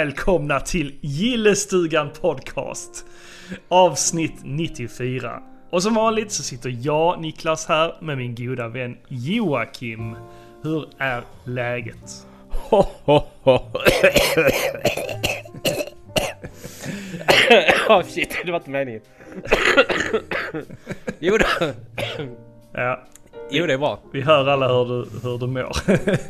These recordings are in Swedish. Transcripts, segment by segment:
Välkomna till Gillestugan Podcast. Avsnitt 94. Och som vanligt så sitter jag, Niklas, här med min goda vän Joakim. Hur är läget? Ho, ho, ho. oh shit, det var inte meningen. jo, då. Ja, jo, det är bra. vi hör alla hur du, hur du mår.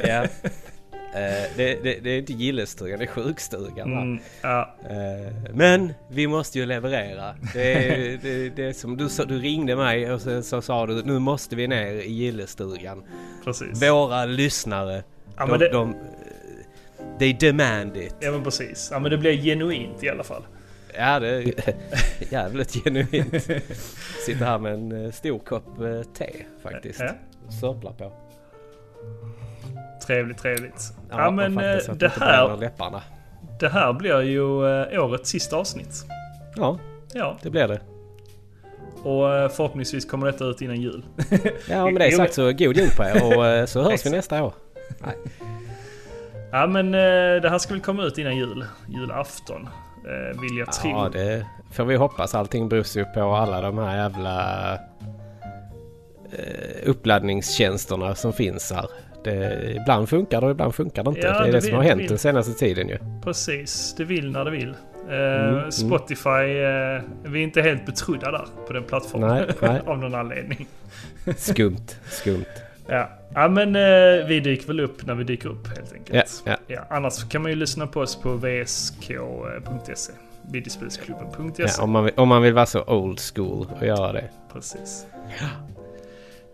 Ja. Eh, det, det, det är inte gillestugan, det är sjukstugan. Mm, ja, Eh, men vi måste ju leverera. Det är, det, det är som du, sa- du ringde mig och sen så sa du nu måste vi ner i gillestugan. precis. Våra lyssnare, Ja, de, det- de, they demand it. Ja men precis. Ja men det blir genuint i alla fall. Ja, det är jävligt genuint. Sitter här med en eh, stor kopp te faktiskt. Ja. Sörplar på. Trevligt, trevligt. Ja, och men eh, det här, det här blir ju eh, årets sista avsnitt. Ja, Ja, det blir det. och eh, förhoppningsvis kommer detta ut innan jul. Ja, med det Jo, sagt så god jul på er och så hörs vi nästa år. Ja men det här ska väl komma ut innan jul. Julafton. Vill jag tro. Ja, det får vi hoppas. Allting beror ju på alla de här jävla uppladdningstjänsterna som finns här. Det, ibland funkar det och ibland funkar det inte. Ja, det är det det, som har vill- hänt vill. den senaste tiden ju. Precis, det vill när det vill. Eh, mm. Spotify, eh, vi är inte helt betrodda där på den plattformen. Nej, nej. Av någon anledning. Skumt, skumt. Ja, ja men eh, vi dyker väl upp när vi dyker upp helt Ja, enkelt. ja. Ja, annars kan man ju lyssna på oss på vsk.se. Videospelsklubben.se. Ja, om, man vill, om man vill vara så old school och göra det. Precis.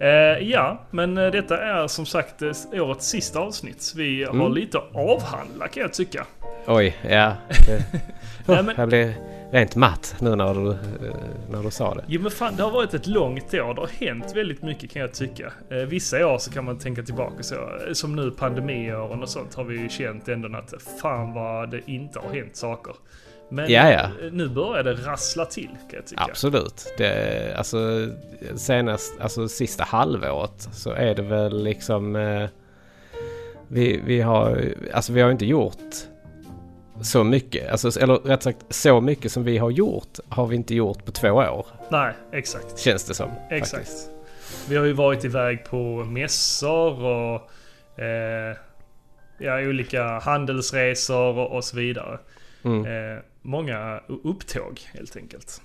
Eh, ja, men eh, detta är som sagt eh, årets sista avsnitt. Vi har Mm. lite att avhandla kan jag tycka. Oj, ja. Det, Nej, men- Jag blev rent matt nu när du, när du sa det. Jo men fan, det har varit ett långt år. Det har hänt väldigt mycket kan jag tycka. Vissa år så kan man tänka tillbaka så. Som nu pandemiåren och sånt har vi ju känt ändå att fan vad det inte har hänt saker. Men Ja, ja. eh, nu börjar det rassla till kan jag tycka. Absolut. Det, alltså senast, alltså sista halvåret så är det väl liksom... Eh, vi, vi har, alltså vi har inte gjort så mycket. Alltså, eller rätt sagt så mycket som vi har gjort har vi inte gjort på två år. Nej, exakt. Känns det som. Exakt. faktiskt. Vi har ju varit iväg på mässor och eh, ja, olika handelsresor och, och så vidare. Mm. Eh, många upptåg helt enkelt.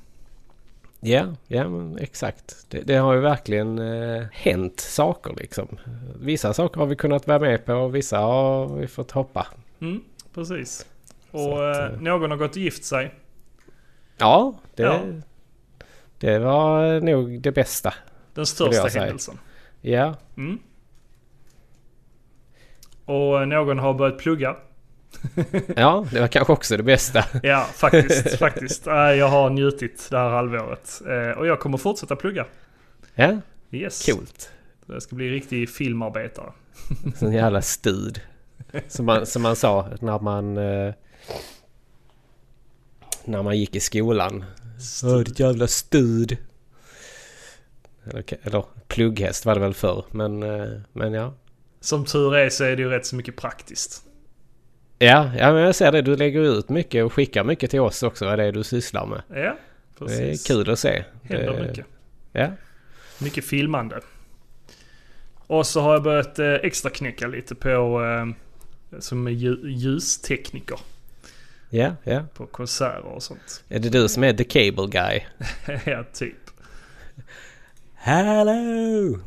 Ja, ja men exakt. Det, det har ju verkligen eh, hänt saker liksom. Vissa saker har vi kunnat vara med på och vissa har vi fått hoppa. Mm, precis. Och att, eh, eh, någon har gått och gift sig. Ja, det, Ja. det var nog det bästa. Den största händelsen. Ja, Mm. Och eh, någon har börjat plugga. Ja det var kanske också det bästa. Ja, faktiskt. faktiskt. Eh, Jag har njutit det här halvåret. Eh, Och jag kommer fortsätta plugga. Ja, Yes. coolt. Jag ska bli riktig filmarbetare. Sån jävla stud. Som man, som man sa när man... Eh, när man gick i skolan. Åh, ditt jävla stud. Eller, eller plugghäst var det väl förr. Men, eh, men ja. Som tur är så är det ju rätt så mycket praktiskt. Ja, ja, men jag ser det. Du lägger ut mycket och skickar mycket till oss också. Vad det är du sysslar med. Ja, precis. Det är kul att se. Händer Det- mycket. Ja. Mycket filmande. Och så har jag börjat eh, extra knäcka lite på eh, som ljustekniker Ja, ja. på konserter och sånt. Är det du som är the cable guy? ja, typ. Hello!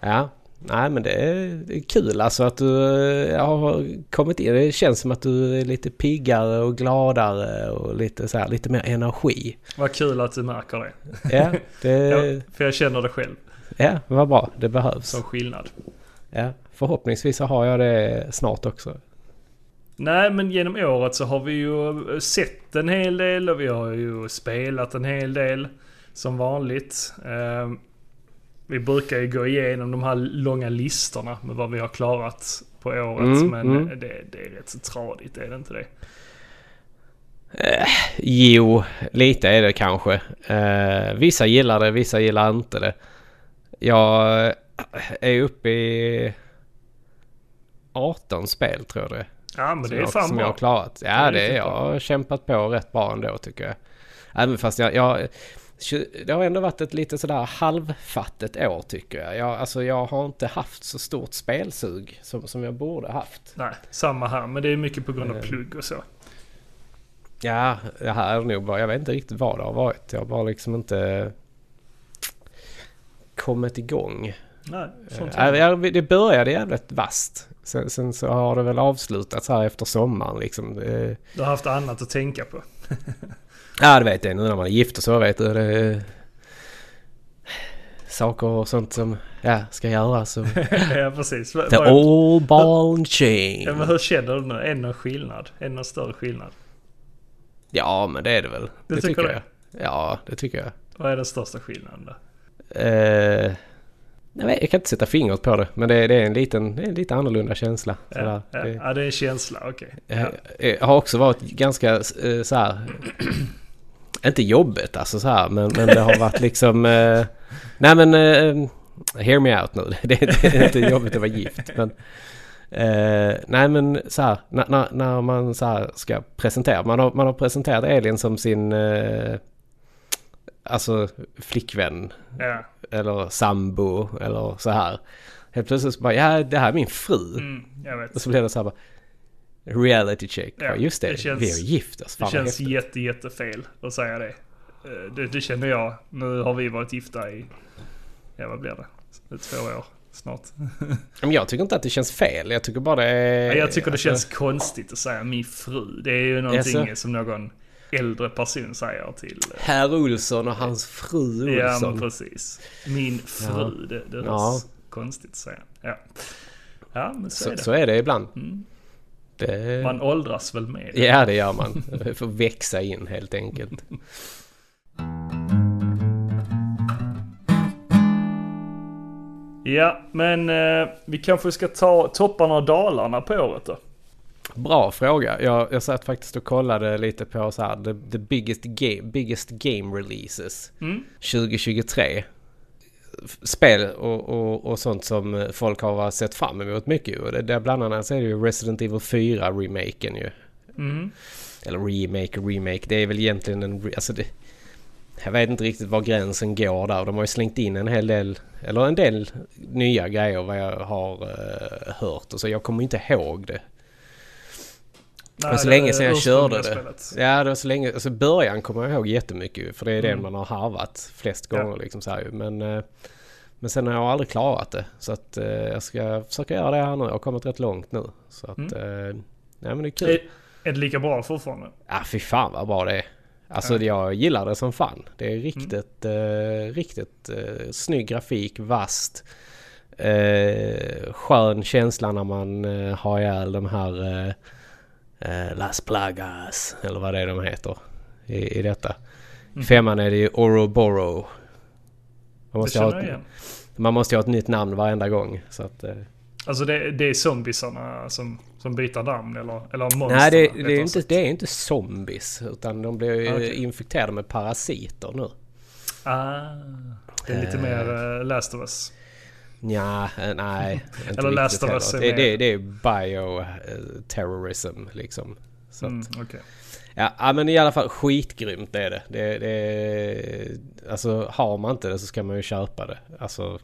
Ja, nej men det är, det är kul alltså att du eh, har kommit in. Det känns som att du är lite piggare och gladare och lite så här, lite mer energi. Vad kul att du märker det. Ja, det, Ja, för jag känner det själv ja vad bra. Det behövs. som skillnad. Ja, förhoppningsvis så har jag det snart också. Nej, men genom året så har vi ju sett en hel del och vi har ju spelat en hel del. Som vanligt. Eh, vi brukar ju gå igenom de här långa listorna med vad vi har klarat på året. Mm, men mm. Det, det är rätt så tradigt, är det inte det? Jo, lite är det kanske. Eh, vissa gillar det, vissa gillar inte det. Jag är uppe i 18 spel tror jag det. Ja men det är jag, fan som bra. jag har klarat. Det Ja, är det är jag har kämpat på rätt bra ändå tycker jag. Även fast jag, jag det har ändå varit ett lite sådär halvfattigt år tycker jag. jag. Alltså jag har inte haft så stort spelsug som, som jag borde haft. Nej, samma här. Men det är mycket på grund av Eh. plugg och så. Ja, det här är nog bara, jag vet inte riktigt vad det har varit. Jag har bara liksom inte kommit igång. Nej, sånt Äh, det började jävligt vast. Sen, sen så har det väl avslutats här efter sommaren liksom. Det, Du har haft annat att tänka på. Ja, det vet jag nu när man är gift och så vet du. Det, saker och sånt som ja, ska göras. Och ja precis. the Vad- all ball and chain. Ja, men hur känner du nu? Är det någon skillnad? Är det någon större skillnad? Ja, men det är det väl. Du det tycker tycker det? jag. Ja, det tycker jag. Vad är den största skillnaden då? Eh, vet, jag kan inte sätta fingret på det. Men det, det är en liten, det är en lite annorlunda känsla. Ja, ja. Det, ja, det är en känsla. Okej. Ja. Jag, jag har också varit ganska eh, så här. Inte jobbigt alltså så här men, men det har varit liksom... Eh, nej men... Eh, hear me out nu. Det, det är inte jobbigt att vara gift. Men, eh, nej men så här. När, när, när man så här ska presentera. Man har, man har presenterat Elin som sin... Alltså flickvän. Ja. Eller sambo. Eller så här. Helt plötsligt så bara ja det här är min fru. Mm. Och så blev det så här bara... Reality check. Ja, just det, det känns- vi oss. Det Fan vad känns häftigt. jätte, jättefel att säga det. Eh, det. Det känner jag. Nu har vi varit gifta i... Ja, vad blir det? Två år snart. Men jag tycker inte att det känns fel. Jag tycker bara det är... jag tycker det alltså, känns konstigt att säga min fru. Det är ju någonting Jaså? som någon äldre person säger till... eh, Herr Olsson och hans fru Ja, men Olsson. precis. Min fru. Det, det hörs Ja. konstigt att säga. Ja, ja men så, så, är det. så är det ibland. Mm. Det... Man åldras väl med. Ja, det gör man. Det får växa in helt enkelt. Ja, men eh, vi kanske ska ta topparna och dalarna på året då. Bra fråga. Jag, jag satt faktiskt och kollade lite på så här, the, the biggest, game, biggest game releases Mm. 2023. F- Spel och, och, och sånt som folk har sett fram emot mycket. Och det, där bland annat så är det ju Resident Evil 4 remaken ju. Mm. Eller remake remake. Det är väl egentligen en... Alltså det, jag vet inte riktigt var gränsen går där. De har ju slängt in en hel del... Eller en del nya grejer vad jag har eh, hört. Och så jag kommer inte ihåg det. Nej, var så det länge sedan jag körde det. spelet. Ja, det var så länge... Alltså början kommer jag ihåg jättemycket För det är det Mm. man har harvat flest Ja. gånger liksom så här. Men, eh, men sen har jag aldrig klarat det. Så att eh, jag ska försöka göra det här nu. Jag har kommit rätt långt nu. Så att... Mm. Eh, nej men det är kul. Är, är det lika bra fortfarande? Ja, fy fan vad bra det är. Alltså Ja. jag gillar det som fan. Det är riktigt, eh, riktigt eh, snygg grafik, vast. Eh, skön känsla när man eh, har ihjäl de här eh, eh, Las Plagas, eller vad det är de heter i, i detta. Mm. femman är det ju Oroboro. Man måste, ha ett, man måste ha ett nytt namn varenda gång. Så att, eh, Alltså det, det är zombiesarna som, som byter namn eller, eller monster. nej, det, det, är inte, det är inte zombies. Utan de blir ju Okej. infekterade med parasiter nu. Ah, det är lite Eh. mer uh, Last of Us. Ja, eh, nej. Eller Last of Us det, det, det är bioterrorism liksom. Så Mm, okej. ja, ja, men i alla fall skitgrymt är det. det, det alltså har man inte det så ska man ju köpa det. Alltså,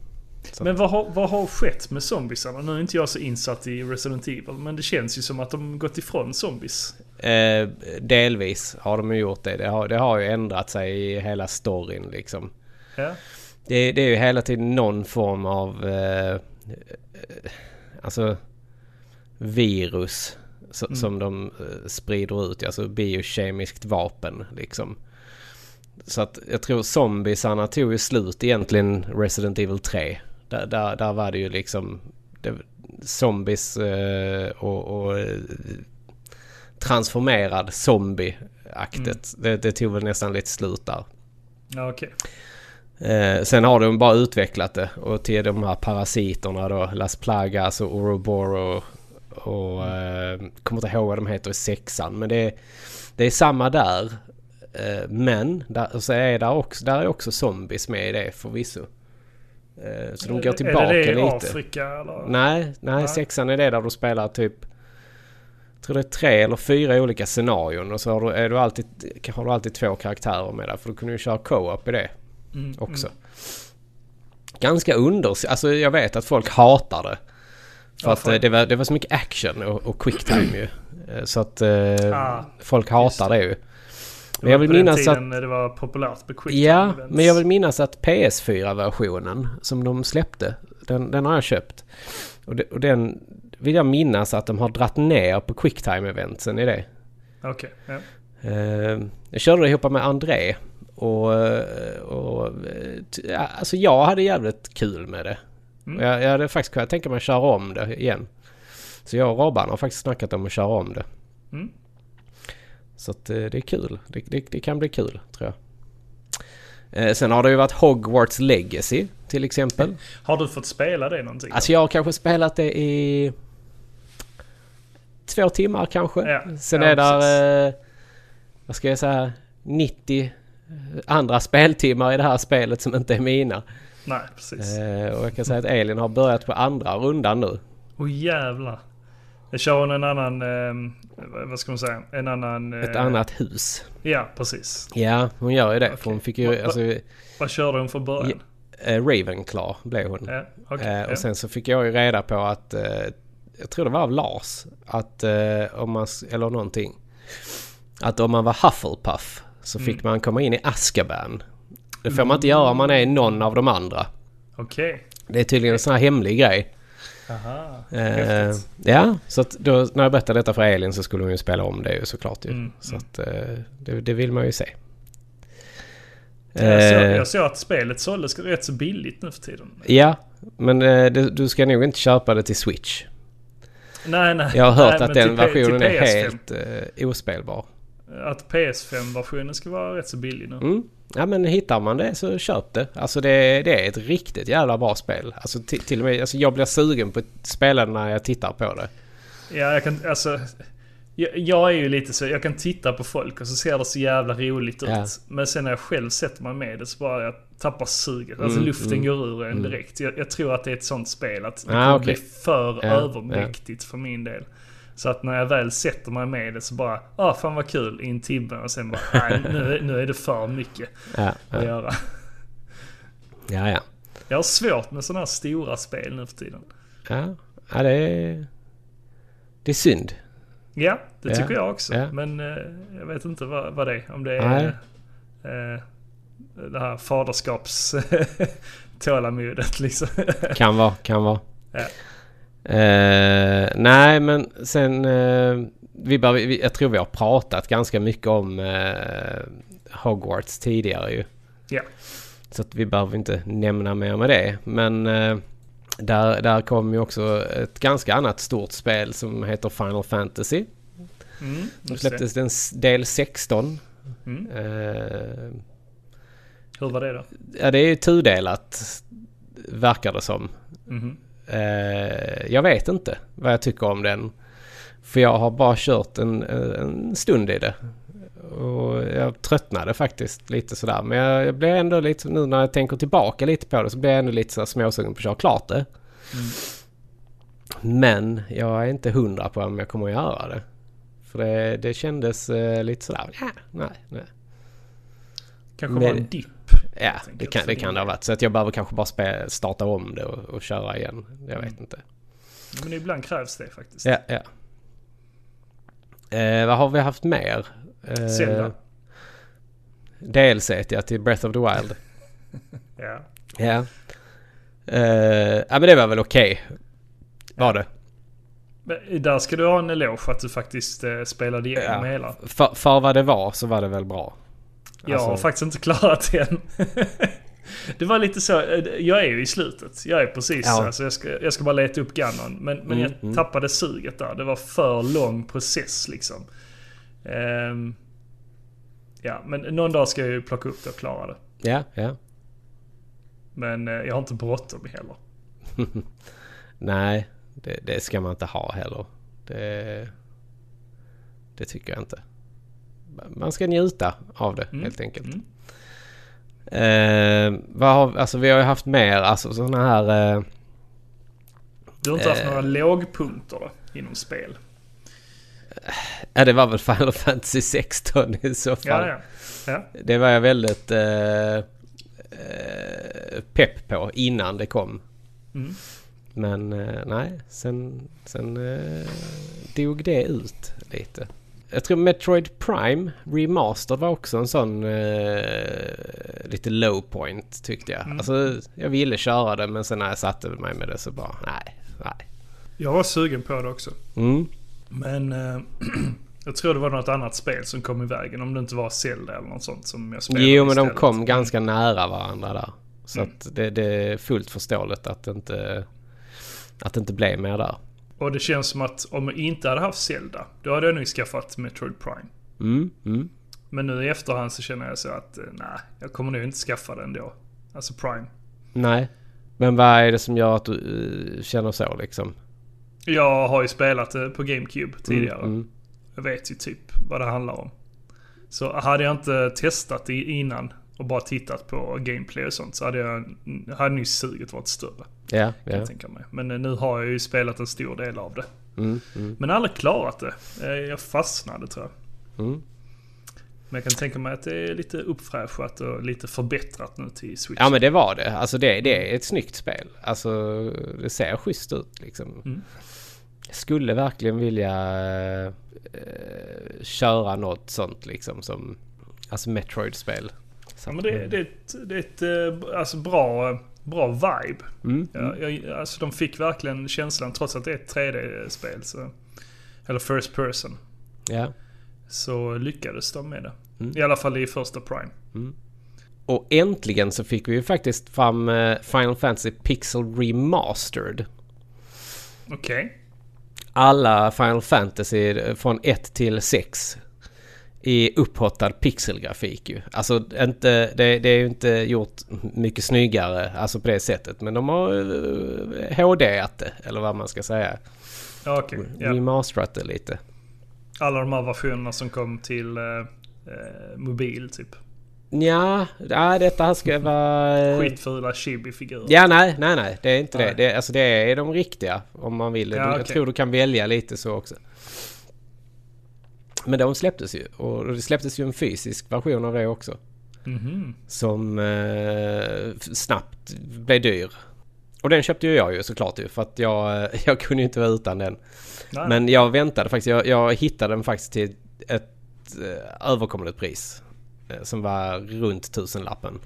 så. Men vad har, vad har skett med zombiesarna? Nu är inte jag så insatt i Resident Evil, men det känns ju som att de gått ifrån zombies. Eh, delvis har de ju gjort det. Det har, det har ju ändrat sig i hela storyn liksom. Ja. Det, det är ju hela tiden någon form av eh, eh, alltså virus so- Mm. som de eh, sprider ut. Alltså biokemiskt vapen liksom. Så att jag tror zombiesarna tog ju slut egentligen Resident Evil 3. Där, där, där var det ju liksom det, zombies eh, och, och eh, transformerad zombie-aktet. Det, det tog väl nästan lite slut där. Ja, okej. Eh, sen har de bara utvecklat det och till de här parasiterna då, Las Plagas och Ouroboros och eh, kommer inte ihåg vad de heter i sexan men det är, det är samma där. Eh, men där, så är där, också, där är också zombies med i det förvisso. Eh, så de går tillbaka Är det det i lite. Afrika eller? Nej, nej, Nej. sexan är det där du spelar typ jag tror det är tre eller fyra olika scenarion och så har du, är du alltid, har du alltid två karaktärer med där. För du kunde ju köra co-op i det Mm, också. mm. Ganska under... Alltså jag vet att folk hatar det. För att Varför? eh, det var, det var så mycket action och, och quick time ju. Eh, Så att eh, Ah, folk hatar det ju. Det Men jag vill minnas att... det var populärt med quick Ja, events. men jag vill minnas att PS4-versionen som de släppte, den, den har jag köpt. Och, de, och den vill jag minnas att de har dratt ner på quicktime-eventsen i det. Okej, ja. Eh, jag körde det ihop med André. Och, och ja, alltså jag hade jävligt kul med det. Mm. Jag, jag hade faktiskt kunnat tänka mig att köra om det igen. Så jag och Robban har faktiskt snackat om att köra om det. Mm. Så att eh, det är kul. Det, det, det kan bli kul tror jag. Eh, sen har det ju varit Hogwarts Legacy till exempel. Har du fått spela det någonting? Alltså jag har kanske spelat det i två timmar kanske. Ja, Sen ja, är där, eh, vad ska jag säga, 90 andra speltimmar i det här spelet som inte är mina. Nej, precis. Eh, och jag kan säga att Alien har börjat på andra rundan nu. Åh jävlar. Jag kör hon en annan, eh, vad ska man säga, en annan... Ett eh, annat hus. Ja, precis. Ja, hon gör ju det. För Okej. hon fick ju, Va- alltså, Vad körde hon från början? eh, Ravenclaw blev hon. Ja, okej. Eh, ja. och sen så fick jag ju reda på att, eh, jag tror det var av Lars, att eh, om man, eller någonting. Att om man var Hufflepuff så fick Mm. man komma in i Azkaban. Det får man inte göra om man är någon av de andra. Okej. Det är tydligen en sån här hemlig grej. Aha. Eh, ja, så att då, när jag berättade detta för Elin så skulle hon ju spela om det ju såklart ju. Mm, Så mm. att eh, det, det vill man ju se. Jag, såg, Eh, jag såg att spelet såldes rätt så billigt nu för tiden. Ja, men eh, det, du ska nog inte köpa det till Switch. Nej, nej. Jag har hört nej, att den versionen är PS5. helt eh, ospelbar. Att PS5-versionen ska vara rätt så billig nu. Mm. Ja men hittar man det så köp det. Alltså det, det är ett riktigt jävla bra spel. Alltså till, och med, alltså jag blir sugen på att spela när jag tittar på det. Ja, jag kan, alltså... Jag, jag är ju lite så, jag kan titta på folk och så ser det så jävla roligt ut. Ja. Men sen när jag själv sätter mig med det så bara jag tappar suget. Alltså Mm, luften mm, går ur en mm. direkt. Jag, jag tror att det är ett sånt spel att det Ah, kommer okej. bli för Ja, övermäktigt för min del. Så att när jag väl sätter mig med det så bara, ah fan vad kul i en timme och sen bara, nej nu, nu är det för mycket Ja, att ja, göra. ja. ja. Jag har svårt med sådana här stora spel nu för tiden. ja. ja det, är, det är synd. Ja, det Ja, tycker jag också. ja. Men eh, jag vet inte vad, vad det är. Om det är eh, det här faderskaps tålamodet liksom. Kan vara, kan vara. Ja. Eh, nej men sen... eh, vi bör, vi, jag tror vi har pratat ganska mycket om eh, Hogwarts tidigare ju. Ja. Så att vi behöver inte nämna mer med det. Men eh, där, där kom ju också ett ganska annat stort spel som heter Final Fantasy. Mm, det. släpptes den del 16. Mm. Eh, Hur var det då? ja det är ju tudelat verkar det som. Mhm. Eh, jag vet inte vad jag tycker om den. För jag har bara kört en, en stund i det. Och jag tröttnade faktiskt lite sådär. Men jag, jag blir ändå lite, nu när jag tänker tillbaka lite på det så blir jag ändå lite småsugen på att köra klart det. Mm. Men jag är inte hundra på om jag kommer att göra det. För det, det kändes eh, lite sådär, ja, nej, nej. Kanske Men- var en dipp. Ja, det kan det, kan det ha varit. Så att jag behöver kanske bara spe, starta om det och, och köra igen. Jag vet Mm. inte. Men ibland krävs det faktiskt. Ja, ja. Eh, vad har vi haft mer? Eh, Zelda. DLC ja, till Breath of the Wild. Ja. Ja. Eh, ja men det var väl okej. Var det. Men där ska du ha en eloge att du faktiskt eh, spelade igenom Ja. hela. För, för vad det var så var det väl bra. Jag har Alltså- faktiskt inte klarat det än. det var lite så, eh, jag är ju i slutet. Jag är precis, Ja. alltså jag, ska, jag ska bara leta upp Ganon. Men, men Mm, jag mm. tappade suget där. Det var för lång process liksom. Ehm, ja, men någon dag ska jag ju plocka upp det och klara det. Ja, ja. Men eh, jag har inte bråttom heller. Nej, det, det ska man inte ha heller. Det, det tycker jag inte. Man ska njuta av det Mm, helt enkelt. mm. Eh, vad har, alltså vi har ju haft mer alltså sådana här... Eh, Du har inte haft Eh. några lågpunkter då, inom spel? Ja, det var väl Final Fantasy 16 i så fall. Ja, ja. ja. Det var jag väldigt eh, eh, pepp på innan det kom. Mm. Men nej, sen, sen dog det ut lite. Jag tror Metroid Prime Remastered var också en sån eh, lite low point tyckte jag. Mm. Alltså jag ville köra det men sen när jag satte mig med det så bara nej, nej. Jag var sugen på det också. Mm. Men eh, jag tror det var något annat spel som kom i vägen. Om det inte var Zelda eller något sånt som jag spelade Jo men de kom ganska nära varandra där. Så Mm. att det, det är fullt förståeligt att det inte, att det inte blev mer där. Och det känns som att om jag inte hade haft Zelda, då hade jag nog skaffat Metroid Prime. Mm, mm. Men nu i efterhand så känner jag så att eh, nej, jag kommer nog inte skaffa det ändå. Alltså Prime. Nej. Men vad är det som gör att du eh, känner så liksom? Jag har ju spelat det på GameCube tidigare. Mm, mm. Jag vet ju typ vad det handlar om. Så hade jag inte testat det innan och bara tittat på gameplay och sånt så hade jag hade nog suget varit större. Ja, Kan jag tänka mig. Men eh, nu har jag ju spelat en stor del av det. Mm, mm, Men aldrig klarat det. Eh, Jag fastnade tror jag. mm. Men jag kan tänka mig att det är lite uppfräschat och lite förbättrat nu till Switch. Ja men det var det. Alltså det, det är ett snyggt spel. Alltså det ser schysst ut liksom. Mm. Jag skulle verkligen vilja eh, köra något sånt liksom som Alltså Metroid-spel. Så Ja, men det, det är ett, det är ett eh, alltså bra, bra vibe. Mm, Ja, jag, alltså de fick verkligen känslan, trots att det är ett 3D-spel, så, eller first person, ja. så lyckades de med det. Mm. I alla fall i första Prime. Och äntligen så fick vi ju faktiskt fram eh, Final Fantasy Pixel Remastered. Okej. Alla Final Fantasy eh, från 1 till 6 i upphottad pixelgrafik ju. Alltså inte, det, det är ju inte gjort mycket snyggare alltså på det sättet. Men de har uh, HD-at det, eller vad man ska säga. Ja, okej. Ja. Remasterat det lite. Alla de här versionerna som kom till eh, eh, mobil typ. Ja, detta här ska vara... eh, Skitfula chibi-figurer. Ja, nej, nej, nej. Det är inte Nej. det. det. Alltså det är de riktiga om man vill. Ja, Du- Jag tror du kan välja lite så också. Men de släpptes ju. Och det släpptes ju en fysisk version av det också. Mhm. Som eh, snabbt blev dyr. Och den köpte ju jag ju såklart ju. För att jag, jag kunde ju inte vara utan den. Nej. Men jag väntade faktiskt. Jag, jag hittade den faktiskt till ett eh, överkomligt pris. eh, Som var runt tusenlappen.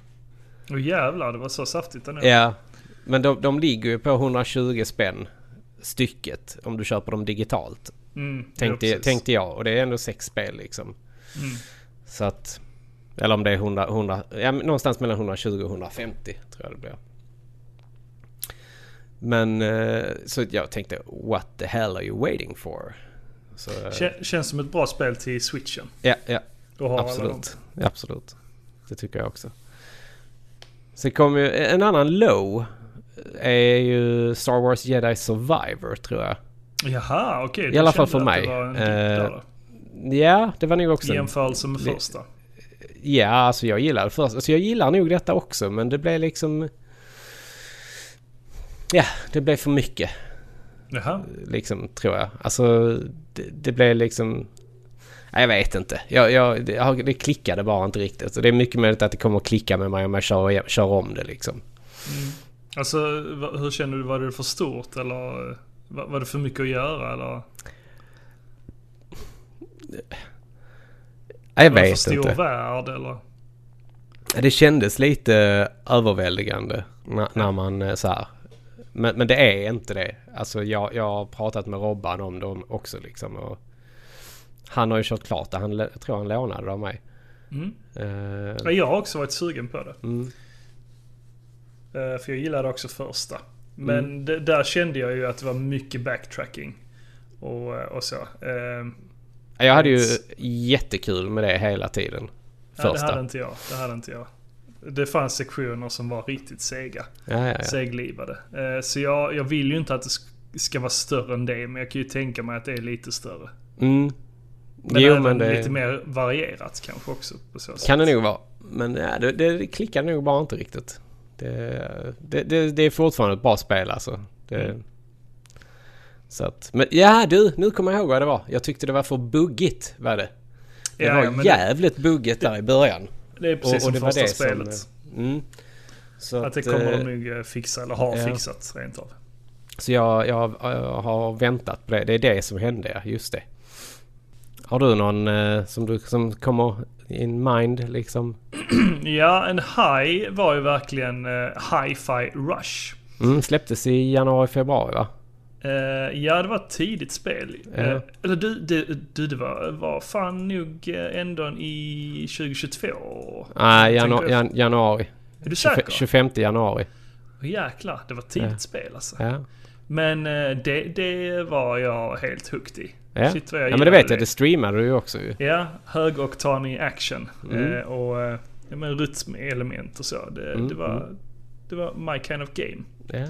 Åh jävlar, det var så saftigt ändå. Ja, men de, de ligger ju på 120 spänn stycket om du köper dem digitalt. Mm, Tänkte, ja, tänkte jag. Och det är ändå sex spel liksom. Mm. Så att... Eller om det är 100, 100 ja, någonstans mellan 120 och 150 tror jag det blir. Men eh, så jag tänkte what the hell are you waiting for? Så, Kän- Känns som ett bra spel till switchen. ja, ja, absolut. Absolut. Det tycker jag också. Sen kommer ju en annan low. Är ju Star Wars Jedi Survivor tror jag. Jaha, okej. I då alla fall för mig. Det Eh. Ja, det var nog också... I jämförelse med första. Ja, alltså jag gillar det först. Alltså jag gillar nog detta också men det blev liksom... Ja, det blev för mycket Jaha. liksom tror jag. Alltså det, det blev liksom... Nej, jag vet inte. Jag, jag, det, det klickade bara inte riktigt. Så det är mycket möjligt att det kommer att klicka med mig om jag kör, kör om det liksom. Mm. Alltså, hur känner du? Var det för stort eller var var det för mycket att göra eller? Jag var det för vet stor inte. värld eller? Det kändes lite överväldigande när, när man eh, så här. Men, men det är inte det. Alltså jag, jag har pratat med Robban om dem också liksom. Och han har ju kört klart det. Han, jag tror han lånade det av mig. Mm. Ja, Jag har också varit sugen på det. mm, Eh, För jag gillade också första. Men Mm. det, där kände jag ju att det var mycket backtracking. Och, och så. Eh, jag hade ju jättekul med det hela tiden. Nej, det hade Första. inte jag. Det hade inte jag. Det fanns sektioner som var riktigt sega. Ja, ja, ja. Seglivade. Eh, Så jag, jag vill ju inte att det sk- ska vara större än det. Men jag kan ju tänka mig att det är lite större. Mm. Men jo även men det lite mer varierat kanske också. På så sätt. kan det nog vara. Men ja, det, det klickade nog bara inte riktigt. Det, det, det, det är fortfarande ett bra spel alltså. Mm. Så att, men ja du, nu kommer jag ihåg vad det var. Jag tyckte det var för buggigt var det. Det Ja, var ja, men det- jävligt buggigt där i början. Det är precis som det var första det som- spelet. Mm. Så att det kommer eh, de nog eh, fixa, eller har ja. fixat rent av. Så jag, jag, jag har väntat på det. Det är det som hände, ja. Just det. Har du någon eh, som, du, som kommer in mind liksom? Ja, en high var ju verkligen uh, Hi-Fi Rush. Mm, släpptes i januari, februari va? Eh, ja, det var ett tidigt spel. Ja. Eh, eller du, du, du, det var, var fan nog ändå i 2022. Nej, janu, jan, januari. Är du 25, säker? 25 januari. Åh, jäklar, det var ett tidigt spel alltså. Men det, det var jag helt hooked i. Ja. Shit jag ja, men det vet jag. Det streamade du ju också ju. Ja, högoktanig action. Mm. Eh, och eh, ja, men rytmelement och så. Det, Mm, det, var, mm. det var my kind of game. Ja.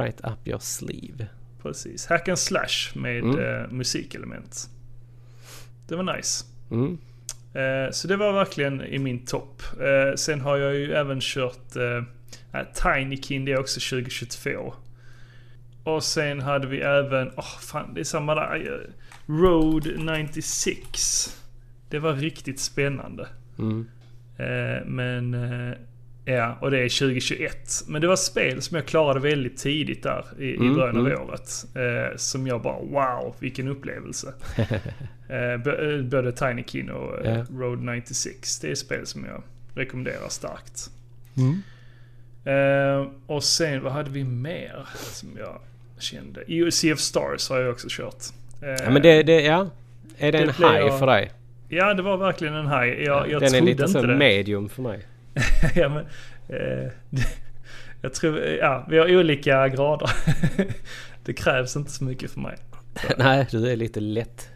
Right up your sleeve. Precis. Hack and slash med Mm. eh, musikelement. Det var nice. Mm. Eh, så det var verkligen i min topp. Eh, sen har jag ju även kört eh, Tinykin, det är också 2022. Och sen hade vi även, åh fan det är samma där. Road 96. Det var riktigt spännande. Mm. Eh, men, eh, ja och det är 2021. Men det var spel som jag klarade väldigt tidigt där i, i Mm, början av mm. året. Eh, som jag bara wow, vilken upplevelse. eh, eh, både Tinykin och Ja. Road 96. Det är spel som jag rekommenderar starkt. Eh, och sen, vad hade vi mer som jag kände? Sea of Stars har jag också kört. Ja, men det, det, ja. Är det, Det en high jag- för dig? Ja, det var verkligen en high. Jag, jag Den är lite så medium för mig. ja, men, eh, jag tror, ja, vi har olika grader. det krävs inte så mycket för mig. Nej, du är lite lätt,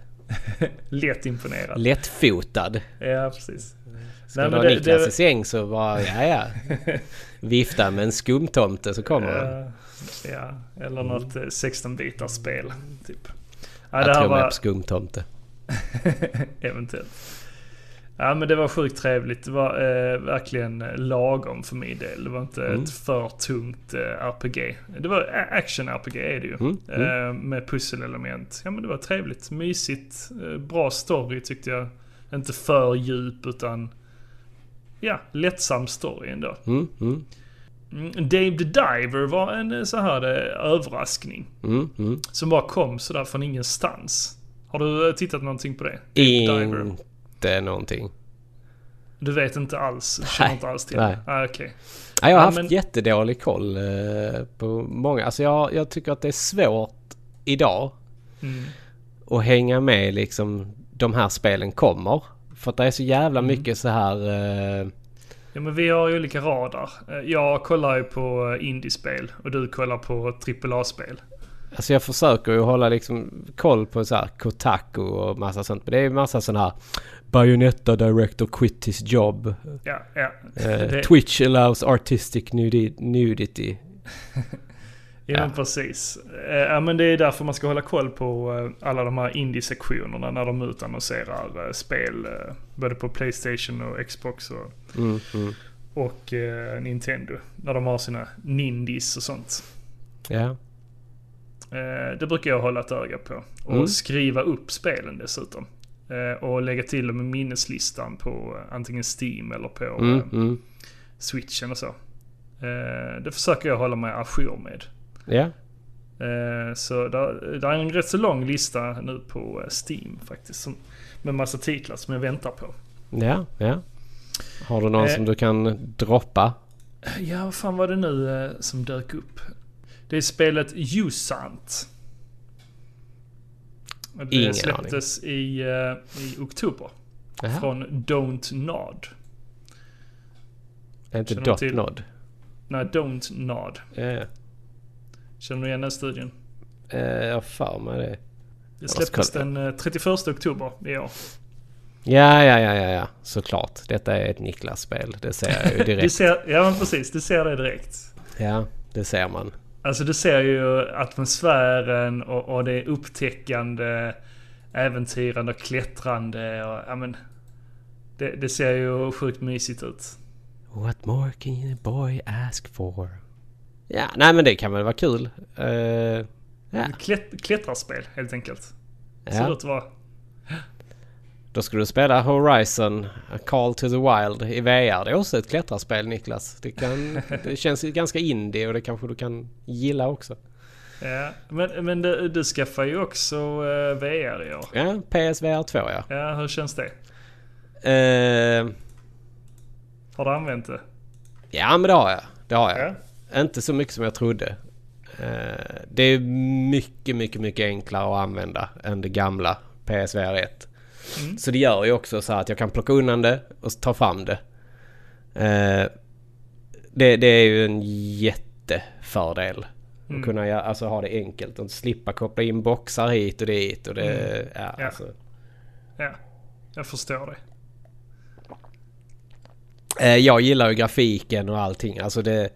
Lätt imponerad. lättfotad. Ja, precis. Ska Nej, du men ha det- Niklas det- i säng så bara, ja ja. Vifta med en skumtomte så kommer han. Eh, ja, eller något eh, 16-bitars spel. Typ. Ja, Jag tror var på skumtomte. eventuellt. Ja men det var sjukt trevligt. Det var eh, verkligen eh, lagom för min del. Det var inte Mm. ett för tungt eh, RPG. Det var a- action-RPG är det ju. Mm, mm. Eh, med pusselelement. Ja men det var trevligt. Mysigt. Eh, bra story tyckte jag. Inte för djup utan ja, lättsam story ändå. Mm, Mm, Dave the Diver var en eh, så här eh, överraskning. mm, mm. Som bara kom sådär från ingenstans. Har du eh, tittat någonting på det? Dave the Diver. Inte någonting. Du vet inte alls? Du känner Nej, inte alls till nej. det? Ah, okej. Ja, jag har Ja, haft men- jättedålig koll på många. Alltså jag, jag tycker att det är svårt idag Mm. att hänga med liksom de här spelen kommer. För att det är så jävla Mm. mycket så här... Ja men vi har ju olika radar. Eh, Jag kollar ju på eh, indiespel och du kollar på AAA-spel. Alltså jag försöker ju hålla liksom koll på så här Kotaku och massa sånt. Men det är massa sån här Bayonetta director quit his job. Ja, ja. Eh, Twitch allows artistic nudi- nudity. Ja, men precis. Eh, Ja men det är därför man ska hålla koll på eh, alla de här indie-sektionerna när de utannonserar eh, spel. Både på Playstation och Xbox och, Mm, mm. och eh, Nintendo. När de har sina Nindies och sånt. Ja. Eh, Det brukar jag hålla ett öga på. Och Mm. skriva upp spelen dessutom. Eh, Och lägga till dem i minneslistan på antingen Steam eller på Mm, mm. Switchen och så. Det försöker jag hålla mig ajour med. Ja. Eh, Så där är en rätt så lång lista nu på eh, Steam faktiskt. Som, med massa titlar som jag väntar på. Ja, ja. Har du någon Eh. som du kan droppa? Ja, vad fan var det nu eh, som dök upp? Det är spelet Usant. Det Ingen släpptes i, eh, i oktober. Jaha. Från Don't Nod. Är inte Dot? Nod? Nej, Don't Nod. Ja, ja. Känner du igen den studien? Eh, Jag har för mig det. Det släpptes den eh, 31 oktober i år. Ja, ja, ja, ja, ja. Såklart. Detta är ett Niklas-spel. Det ser jag ju Du direkt. ser, ja men precis, du ser det direkt. Ja, det ser man. Alltså du ser ju atmosfären och, och det upptäckande, äventyrande och klättrande och ja men. Det, det ser ju sjukt mysigt ut. What more can a boy ask for? Ja, nej men det kan väl vara kul. Eh, Ja. Klätt, klättrarspel helt enkelt. Ser Ja. ut att vara. Då skulle du spela Horizon A Call to the Wild i VR. Det är också ett klättrarspel Niklas. Det, kan, det känns ganska indie och det kanske du kan gilla också. Ja. Men, men du, du skaffar ju också eh, VR i år. Ja, PSVR 2 ja. Ja, hur känns det? Eh, Har du använt det? ja men det har jag. Det har jag. Ja. Inte så mycket som jag trodde. Eh, det är mycket, mycket, mycket enklare att använda än det gamla PSVR 1. Mm. Så det gör ju också så att jag kan plocka undan det och ta fram det. Eh, det, det är ju en jättefördel. Mm. Att kunna alltså, ha det enkelt och slippa koppla in boxar hit och dit. Och det, ja, Ja. Alltså. Ja, jag förstår det. Eh, jag gillar ju grafiken och allting. Alltså det...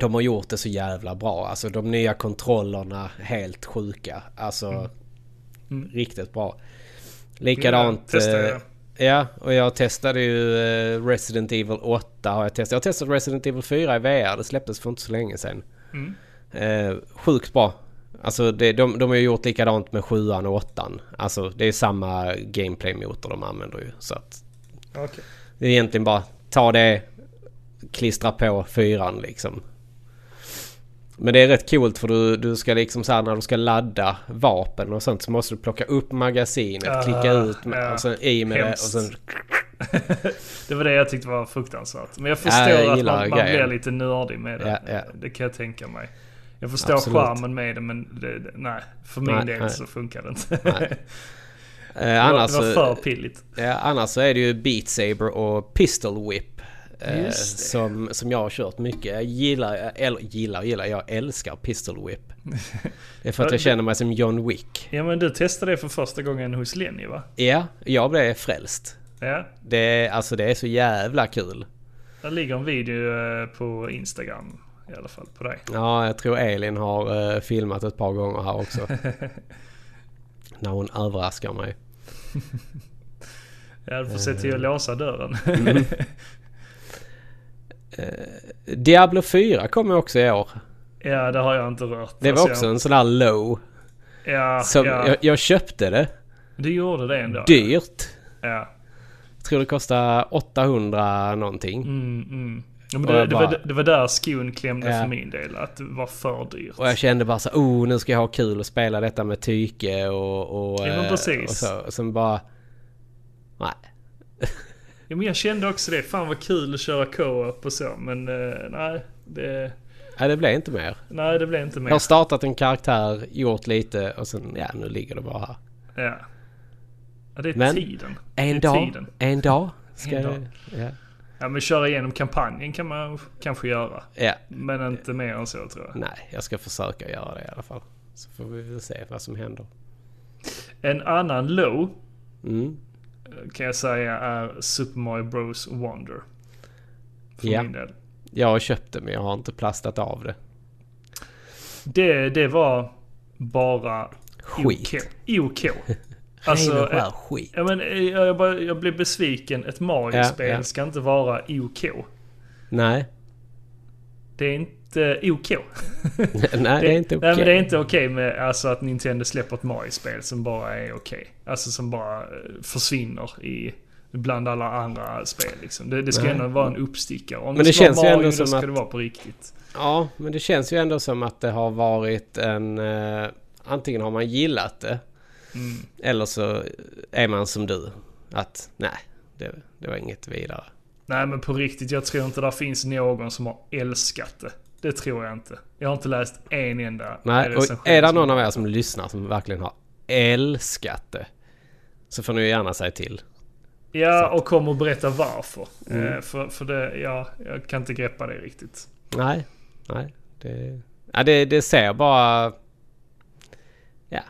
De har gjort det så jävla bra. Alltså de nya kontrollerna helt sjuka. Alltså Mm. riktigt bra. Likadant... Ja, eh. Ja, och jag testade ju eh, Resident Evil 8 har jag testat. Jag har testat Resident Evil 4 i VR. Det släpptes för inte så länge sedan. Mm. Eh, sjukt bra. Alltså det, de, de har ju gjort likadant med 7 och 8 Alltså det är samma gameplay-motor de använder ju. Så att Okej. det är egentligen bara ta det, klistra på fyran liksom. Men det är rätt coolt för du, du ska liksom såhär när du ska ladda vapen och sånt så måste du plocka upp magasinet, Ah, klicka ut med, ja. och sen i med Hemskt. det och sen... det var det jag tyckte var fruktansvärt. Men jag Ja, förstår jag att man, man blir lite nördig med det. Ja, ja. Det kan jag tänka mig. Jag förstår Absolut. charmen med det men det, det, nej, för min Nej, del nej. så funkar det inte. Eh, annars, det var så- för pilligt. ja, annars så är det ju Beat Saber och Pistol Whip. Eh, det. som, som jag har kört mycket. Jag gillar, eller gillar, gillar, jag älskar Pistol Whip. Det är för att jag känner mig som John Wick. Ja men du testade det för första gången hos Lenny va? Ja, jag blev frälst. Ja. Det, alltså det är så jävla kul. Där ligger en video eh, på Instagram i alla fall på dig. Ja, jag tror Elin har eh, filmat ett par gånger här också. När hon överraskar mig. Ja, du får se till att låsa dörren. Mm. Diablo 4 kommer också i år. ja, det har jag inte rört. Det var Alltså, också en sån där low. Jag, ja, Som ja. jag, jag köpte det. Du gjorde det ändå? Dyrt. Ja. Jag tror det kostade 800 någonting. Mm, mm. Ja, men det, jag det, var, bara- det var där skon klämde Ja. för min del. Att det var för dyrt. Och jag kände bara så oh nu ska jag ha kul och spela detta med Tyke och... och Ja, men eh, precis. Och så. Och sen bara... Nej. Ja, men jag kände också det. Fan vad kul att köra co-op och så. Men eh, nej, det, Nej, det blev inte mer. nej, det blev inte mer. Jag har startat en karaktär, gjort lite och sen, ja nu ligger det bara här. Ja. ja, det är Men- tiden. En är dag, tiden. en dag ska En jag... dag. Ja. Ja, men köra igenom kampanjen kan man kanske göra. ja. Men inte mer än så tror jag. Nej, jag ska försöka göra det i alla fall. Så får vi väl se vad som händer. En annan low Mm. Kan jag säga är Super Mario Bros Wonder. För Ja. min del. Jag har köpt det men jag har inte plastat av det. Det, det var bara Skit. OK. OK. Alltså, skär eh, skit. Ja, men, eh, jag, bara, jag blev besviken. Ett Mario-spel Ja, ja. ska inte vara OK. Nej. Det är inte OK. Nej, det är inte okej. Nej, men det är inte okej med alltså, att Nintendo släpper ett Mario-spel som bara är okej. Alltså som bara eh, försvinner i bland alla andra spel liksom. Det, det ska Nej. ändå vara en uppstickare. Om Men det, det ska känns ju vara ändå Mario, som då ska att- det vara på riktigt. Ja, men det känns ju ändå som att det har varit en... Eh, antingen har man gillat det Mm. eller så är man som du. Att nej, det, det var inget vidare. Nej men på riktigt, jag tror inte det finns någon som har älskat det. Det tror jag inte. Jag har inte läst en enda Nej, och är det någon av er som lyssnar som verkligen har älskat det så får ni gärna säga till. Ja, och kom och berätta varför. Mm. Eh, för, för det, ja, jag kan inte greppa det riktigt. Nej, nej. Det, ja, det, det ser bara... Ja.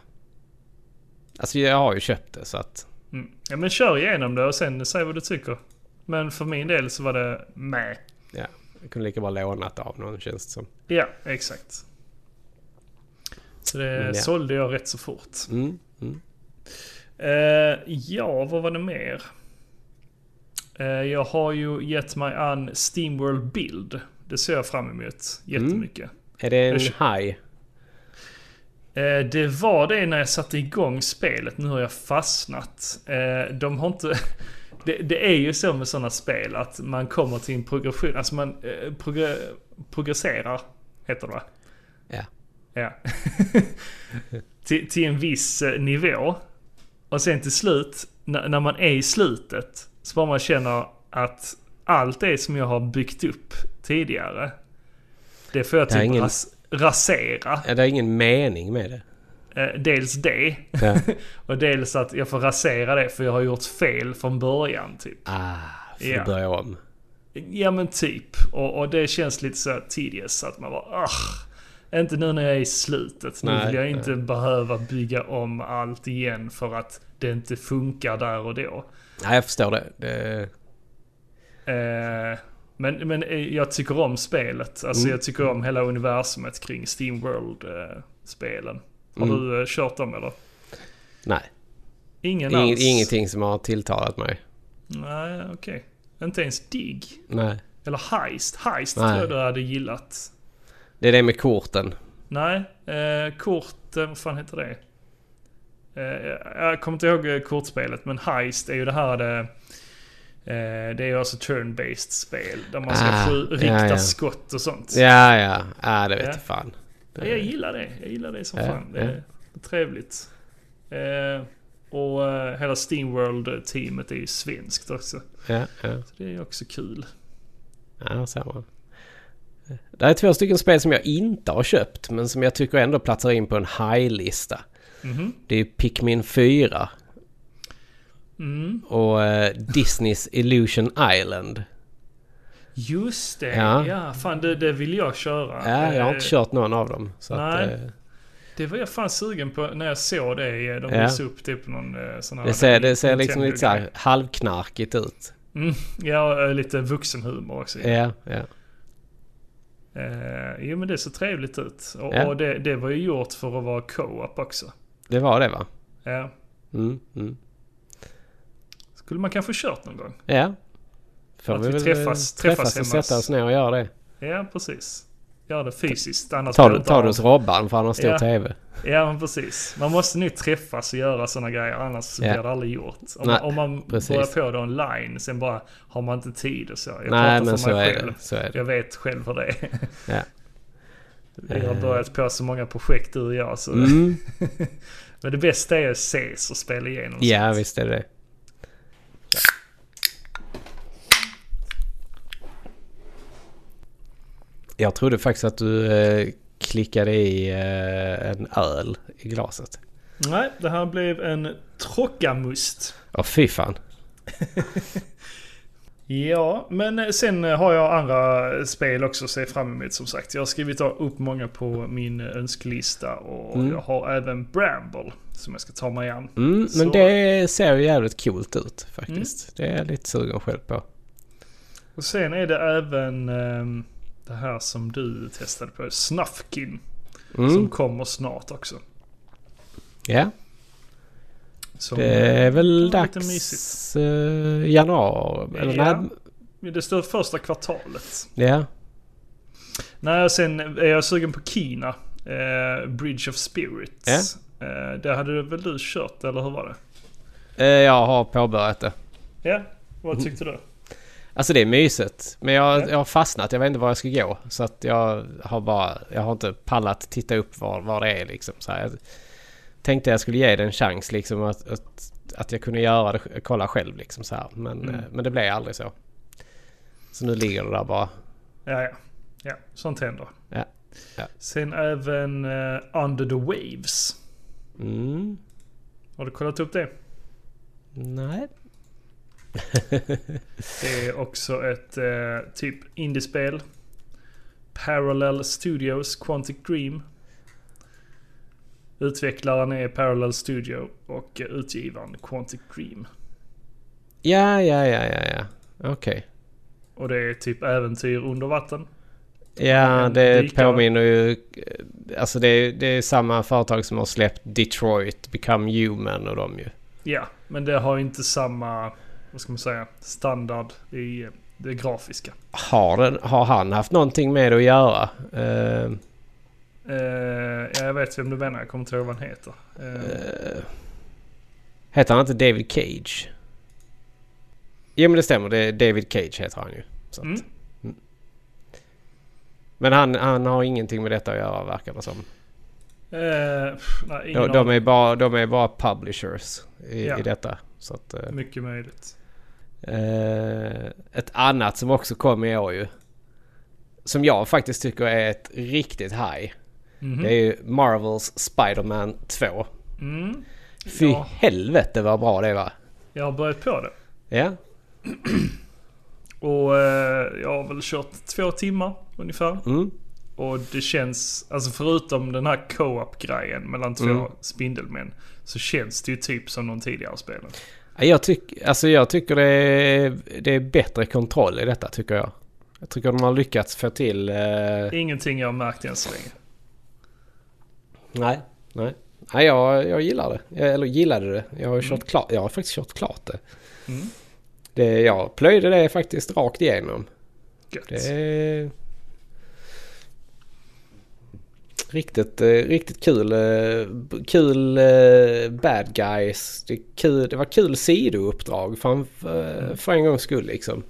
Alltså jag har ju köpt det så att... Mm. Ja men kör igenom det och sen säg vad du tycker. Men för min del så var det med. Ja, jag kunde lika bra lånat av någon känns det som. Ja, exakt. Så det Men ja. sålde jag rätt så fort. Mm, mm. Eh, ja, vad var det mer? Eh, jag har ju gett mig an Steamworld Build. Det ser jag fram emot jättemycket. Är det en haj? Eh, det var det när jag satte igång spelet. Nu har jag fastnat. De har inte... Det, det är ju så med sådana spel att man kommer till en progression. Alltså man eh, progr progresserar, heter det va? Ja. Ja. till, till en viss eh, nivå. Och sen till slut, när, när man är i slutet, så bara man känner att allt det som jag har byggt upp tidigare, det får jag typ ingen- ras rasera. Ja, Det är ingen mening med det. Eh, dels det, Ja. och dels att jag får rasera det för jag har gjort fel från början typ. Ah, får Ja. börja om. Ja men typ. Och, och det känns lite så tedious att man bara ah, Inte nu när jag är i slutet. Nu Nej, vill jag nej. inte behöva bygga om allt igen för att det inte funkar där och då. Nej, jag förstår det. det Eh, men, men eh, jag tycker om spelet. Alltså Mm. jag tycker om hela universumet kring Steamworld-spelen. Har Mm. du eh, kört dem eller? nej, Ingen Ing, alls? ingenting som har tilltalat mig. Nej, okej. Inte ens Dig? Nej. Eller Heist? Heist Nej. tror jag du hade gillat. Det är det med korten. Nej, eh, kort, eh, vad fan heter det? Eh, jag kommer inte ihåg eh, kortspelet, men Heist är ju det här det, eh, det är ju alltså turn-based spel. Där man ska Ah, skju- ja, rikta ja. skott och sånt. Ja, ja. Ja, det vet Ja. jag fan. Ja, jag gillar det. Jag gillar det som Ja, fan. Det ja. är trevligt. Eh, och eh, hela Steamworld-teamet är ju svenskt också. Ja, ja. Så det är ju också kul. Ja, ser man. Det är två stycken spel som jag inte har köpt men som jag tycker ändå platsar in på en high-lista. Mhm. Det är Pikmin 4 Mm. och eh, Disneys Illusion Island. Just det, ja. Ja. fan det, det vill jag köra. Ja, jag har Eh, inte kört någon av dem. Så att, nej. eh, Det var jag fan sugen på när jag såg det. De Ja. visade upp typ någon eh, sån här... det ser, det ser liksom lite så här grej. halvknarkigt ut. Mm, ja, eh, lite vuxenhumor också. Ja, ja. Eh, jo men det ser trevligt ut. Och, Ja. och det, det var ju gjort för att vara co-op också. Det var det va? Ja. Mm, mm. Skulle man kanske kört någon gång? Ja. Får Att vi vi väl träffas- träffas, träffas och hemma sätta oss ner och göra det. Ja, precis. Gör det fysiskt. Annars Ta, det ta du hos Robban för han har stor Ja. TV. Ja, men precis. Man måste nu träffas och göra sådana grejer. Annars Ja. blir det aldrig gjort. Om, Nej, man, om man precis. börjar på det online, sen bara har man inte tid och så. Jag Nej pratar men så mig är själv. det. Så är det. Jag vet själv hur det är. Ja. Vi har börjat på så många projekt du och jag. Så. Mm. Men det bästa är att ses och spela igenom Ja sånt. visst är det Jag trodde faktiskt att du eh, klickade i eh, en öl i glaset. Nej, det här blev en Trockamust. Åh fy fan. Ja, men sen har jag andra spel också att se fram emot som sagt. Jag har skrivit upp många på min önskelista och Mm. jag har även Bramble som jag ska ta mig an. Mm, Så- men det ser ju jävligt coolt ut faktiskt. Det är jag lite sugen själv på. Och sen är det även ehm, det här som du testade på, Snufkin. Som Mm. kommer snart också. Ja, Som, det är väl dags uh, januari. Eller Ja. nej, Det står första kvartalet. ja. Nej, sen är jag sugen på Kina. Eh, Bridge of Spirits. Eh, det hade väl du kört, eller hur var det? Eh, jag har påbörjat det. Ja, vad tyckte du? Alltså det är mysigt. Men jag, Ja. jag har fastnat. Jag vet inte var jag ska gå. Så att jag har bara... Jag har inte pallat titta upp var, var det är liksom. Så här. Jag tänkte jag skulle ge det en chans liksom att, att, att jag kunde göra det, kolla själv liksom så här. Men, Mm. eh, men det blev aldrig så. Så nu ligger det där bara. Ja, ja. Ja, sånt händer. Ja. Ja. Sen även eh, Under the Waves. Mm. Har du kollat upp det? Nej. Det är också ett eh, typ indiespel. Parallel Studios Quantic Dream. Utvecklaren är Parallel Studio och eh, utgivaren Quantic Dream. Ja, ja, ja, ja, ja. Okej. Och det är typ äventyr under vatten. Ja, det dykare. påminner ju... Alltså det, är- det är samma företag som har släppt Detroit, Become Human och de ju. Ja, men det har inte samma, vad ska man säga, standard i eh, det grafiska. Har, den, har han haft någonting med det att göra? Eh, Eh, ja, jag vet vem du menar. Jag kommer inte ihåg vad han heter. Uh, heter han inte David Cage? Jo men det stämmer. Det är David Cage heter han ju. Att, Mm. Men han, han har ingenting med detta att göra verkar det som. eh, nej, De, de, är bara, de är bara publishers i, Ja. i detta. Så att, eh, Mycket möjligt. Eh, ett annat som också kom i år ju. Som jag faktiskt tycker är ett riktigt high. Mhm. Det är ju Marvels Spider-Man 2. Mm. Fy Ja. helvete vad bra det var. Jag har börjat på det. Ja. Och eh, jag har väl kört två timmar ungefär. Mm. Och det känns, alltså förutom den här co-op grejen mellan två Mm. spindelmän. Så känns det ju typ som de tidigare spelen. Ja, Jag, tyck, alltså jag tycker det är, det är bättre kontroll i detta tycker jag. Jag tycker de har lyckats få till... Eh, Ingenting jag har märkt än så länge. nej, nej. Nej, jag, jag gillar det. Jag, eller gillade det. Jag har, ju Mm. kört klart, jag har faktiskt kört klart det. Mm. det. Jag plöjde det faktiskt rakt igenom. Gött. Det är riktigt, eh, riktigt kul. eh, Kul eh, bad guys. Det, kul, det var kul sidouppdrag för, en- för, en gångs skull liksom.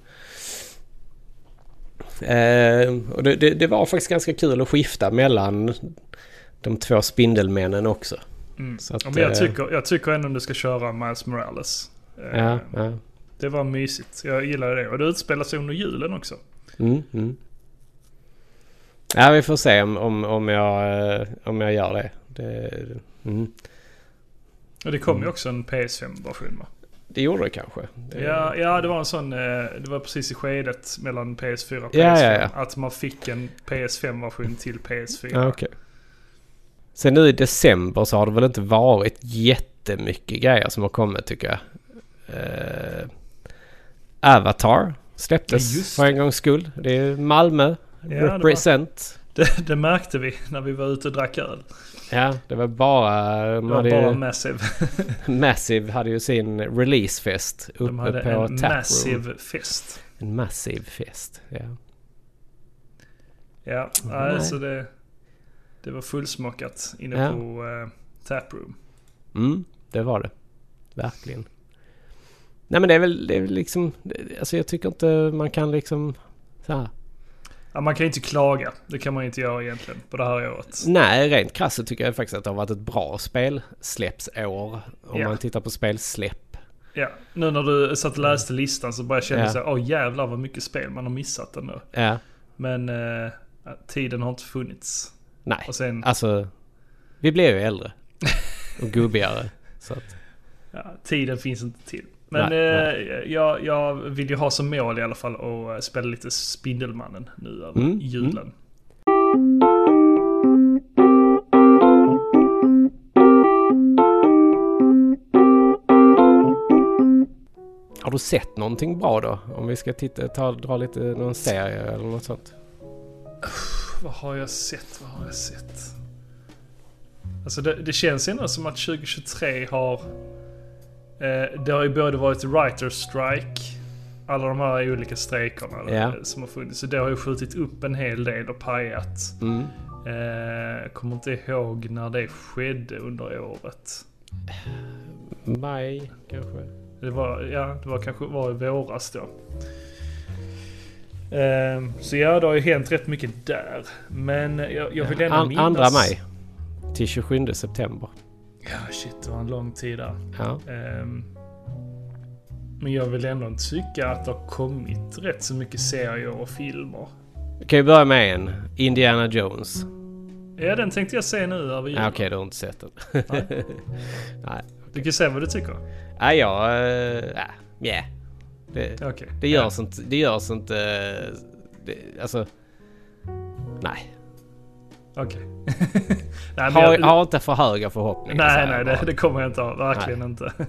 Och det, det, det var faktiskt ganska kul att skifta mellan de två spindelmännen också. Mm. Så att, jag, tycker, jag tycker ändå du ska köra Miles Morales. Ja, ja. Det var mysigt. Jag gillar det. Och det utspelar sig under julen också. Mm, mm. Ja, vi får se om, om, om, jag, eh, om jag gör det. det mm. Och det kom ju Mm. också en PS5-version va? Det gjorde det kanske. Det, Ja, ja, det var en sån... eh, Det var precis i skedet mellan PS4 och PS5. Ja, ja, ja. Att man fick en PS5-version till PS4. Ja, okej. Sen nu i december så har det väl inte varit jättemycket grejer som har kommit tycker jag. Eh, Avatar släpptes för en gångs skull. Det är Malmö. Det var- represent. Det, det märkte vi när vi var ute och drack öl. Ja, det var bara... Det De var bara ju, Massive. Massive hade ju sin releasefest uppe De hade på en Taproom. massive fest. En massiv fest. Ja. Ja, Nej. nej, så det, det var fullsmockat inne Ja. på uh, Taproom. Mm, det var det. Verkligen. Nej men det är väl, det är väl liksom... Alltså jag tycker inte man kan liksom... Så här. Ja, man kan ju inte klaga. Det kan man ju inte göra egentligen på det här året. Nej, rent krasst så tycker jag faktiskt att det har varit ett bra spelsläppsår. Om Ja. man tittar på spelsläpp. Ja, nu när du satt och läste listan så kände jag Ja. så här, åh jävlar vad mycket spel man har missat ändå. Ja, Men eh, tiden har inte funnits. nej. Och sen, Alltså, vi blir ju äldre. Och gubbigare. Så att, ja, tiden finns inte till. Men Nej, eh, jag, jag vill ju ha som mål i alla fall att eh, spela lite Spindelmannen nu över Mm, julen. har du sett någonting bra då? Om vi ska titta, ta, dra lite någon serie eller något sånt. Vad har jag sett? Vad har jag sett? Alltså det, det känns ändå som att 2023 har... Eh, det har ju både varit writer strike, alla de här olika strejkerna eh, som har funnits. Så det har ju skjutit upp en hel del och pajat. Mm. Eh, kommer inte ihåg när det skedde under året. Maj kanske. Det var, ja, det var kanske var i våras då. Eh, så ja, det har ju hänt rätt mycket där. Men jag, jag vill ändå An, minnas... andra maj. Till 27 september. Ja, shit, det var en lång tid där. Ja. Ehm, men jag vill ändå tycka att det har kommit rätt så mycket serier och filmer. Vi kan ju börja med en. Indiana Jones. Ja, den tänkte jag se nu över Ja, julen. Okej, du har inte sett den. Nej. Nej. Du kan säga vad du tycker. Nej, jag... äh, ja, yeah. Det, Okej. det görs inte... Det görs inte... eh, Det, alltså... Nej. Okej. nej, men Ha, jag, ha inte för höga förhoppningar. nej, nej det, det kommer jag inte ha. Verkligen inte.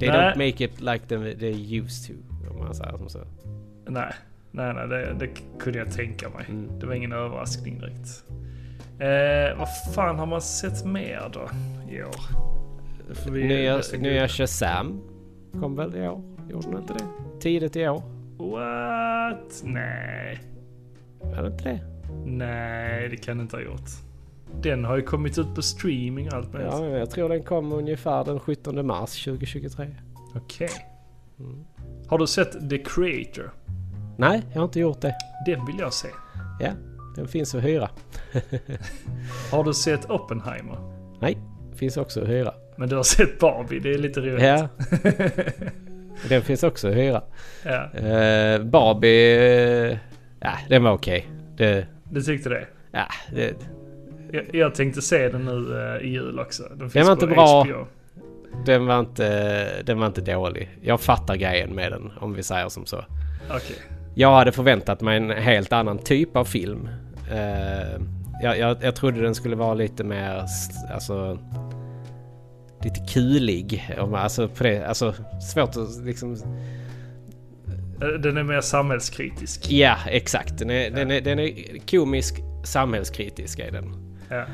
They Nej. don't make it like they, they used to. Om man säger som så. nej, nej, nej det, det kunde jag tänka mig. Mm. Det var ingen överraskning direkt. Eh, vad fan har man sett mer då i år? Vi Nya, nya. Shazam kom väl i år? Gjorde den inte det? Tidigt i år? What? Nej. Är det inte det? Nej, det kan det inte ha gjort. Den har ju kommit ut på streaming och allt möjligt. Ja, jag tror den kom ungefär den 17 mars 2023. Okej. Har du sett The Creator? Nej, jag har inte gjort det. Den vill jag se. Ja, den finns att hyra. Har du sett Oppenheimer? Nej, finns också att hyra. Men du har sett Barbie, det är lite roligt. Ja. den finns också att hyra. ja. Uh, Barbie... Uh, ja, den var okej. Det... Du tyckte det? Ja, det... Jag, jag tänkte se den nu eh, i jul också. Den finns Den var på inte bra. HBO. Den var inte, den var inte dålig. Jag fattar grejen med den om vi säger som så. Okej. Jag hade förväntat mig en helt annan typ av film. Eh, jag, jag, jag trodde den skulle vara lite mer, alltså... Lite kulig. Alltså, det, alltså svårt att liksom... Eh, Den är mer samhällskritisk. Ja, exakt. Den är, den är, den är komisk, samhällskritisk är den. Ja,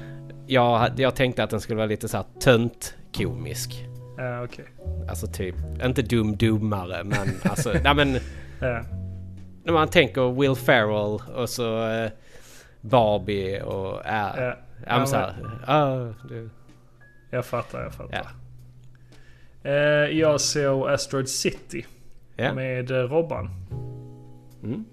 Jag, jag tänkte att den skulle vara lite så här tönt komisk. ja okej. Alltså typ, inte dum-dummare men alltså, nej men... Ja. När man tänker Will Ferrell och så eh, Barbie och... Ja, Ja. ja, men så här, ah, Jag fattar, jag fattar. ja. Eh, jag såg Asteroid City Ja. med eh, Robban. Mm.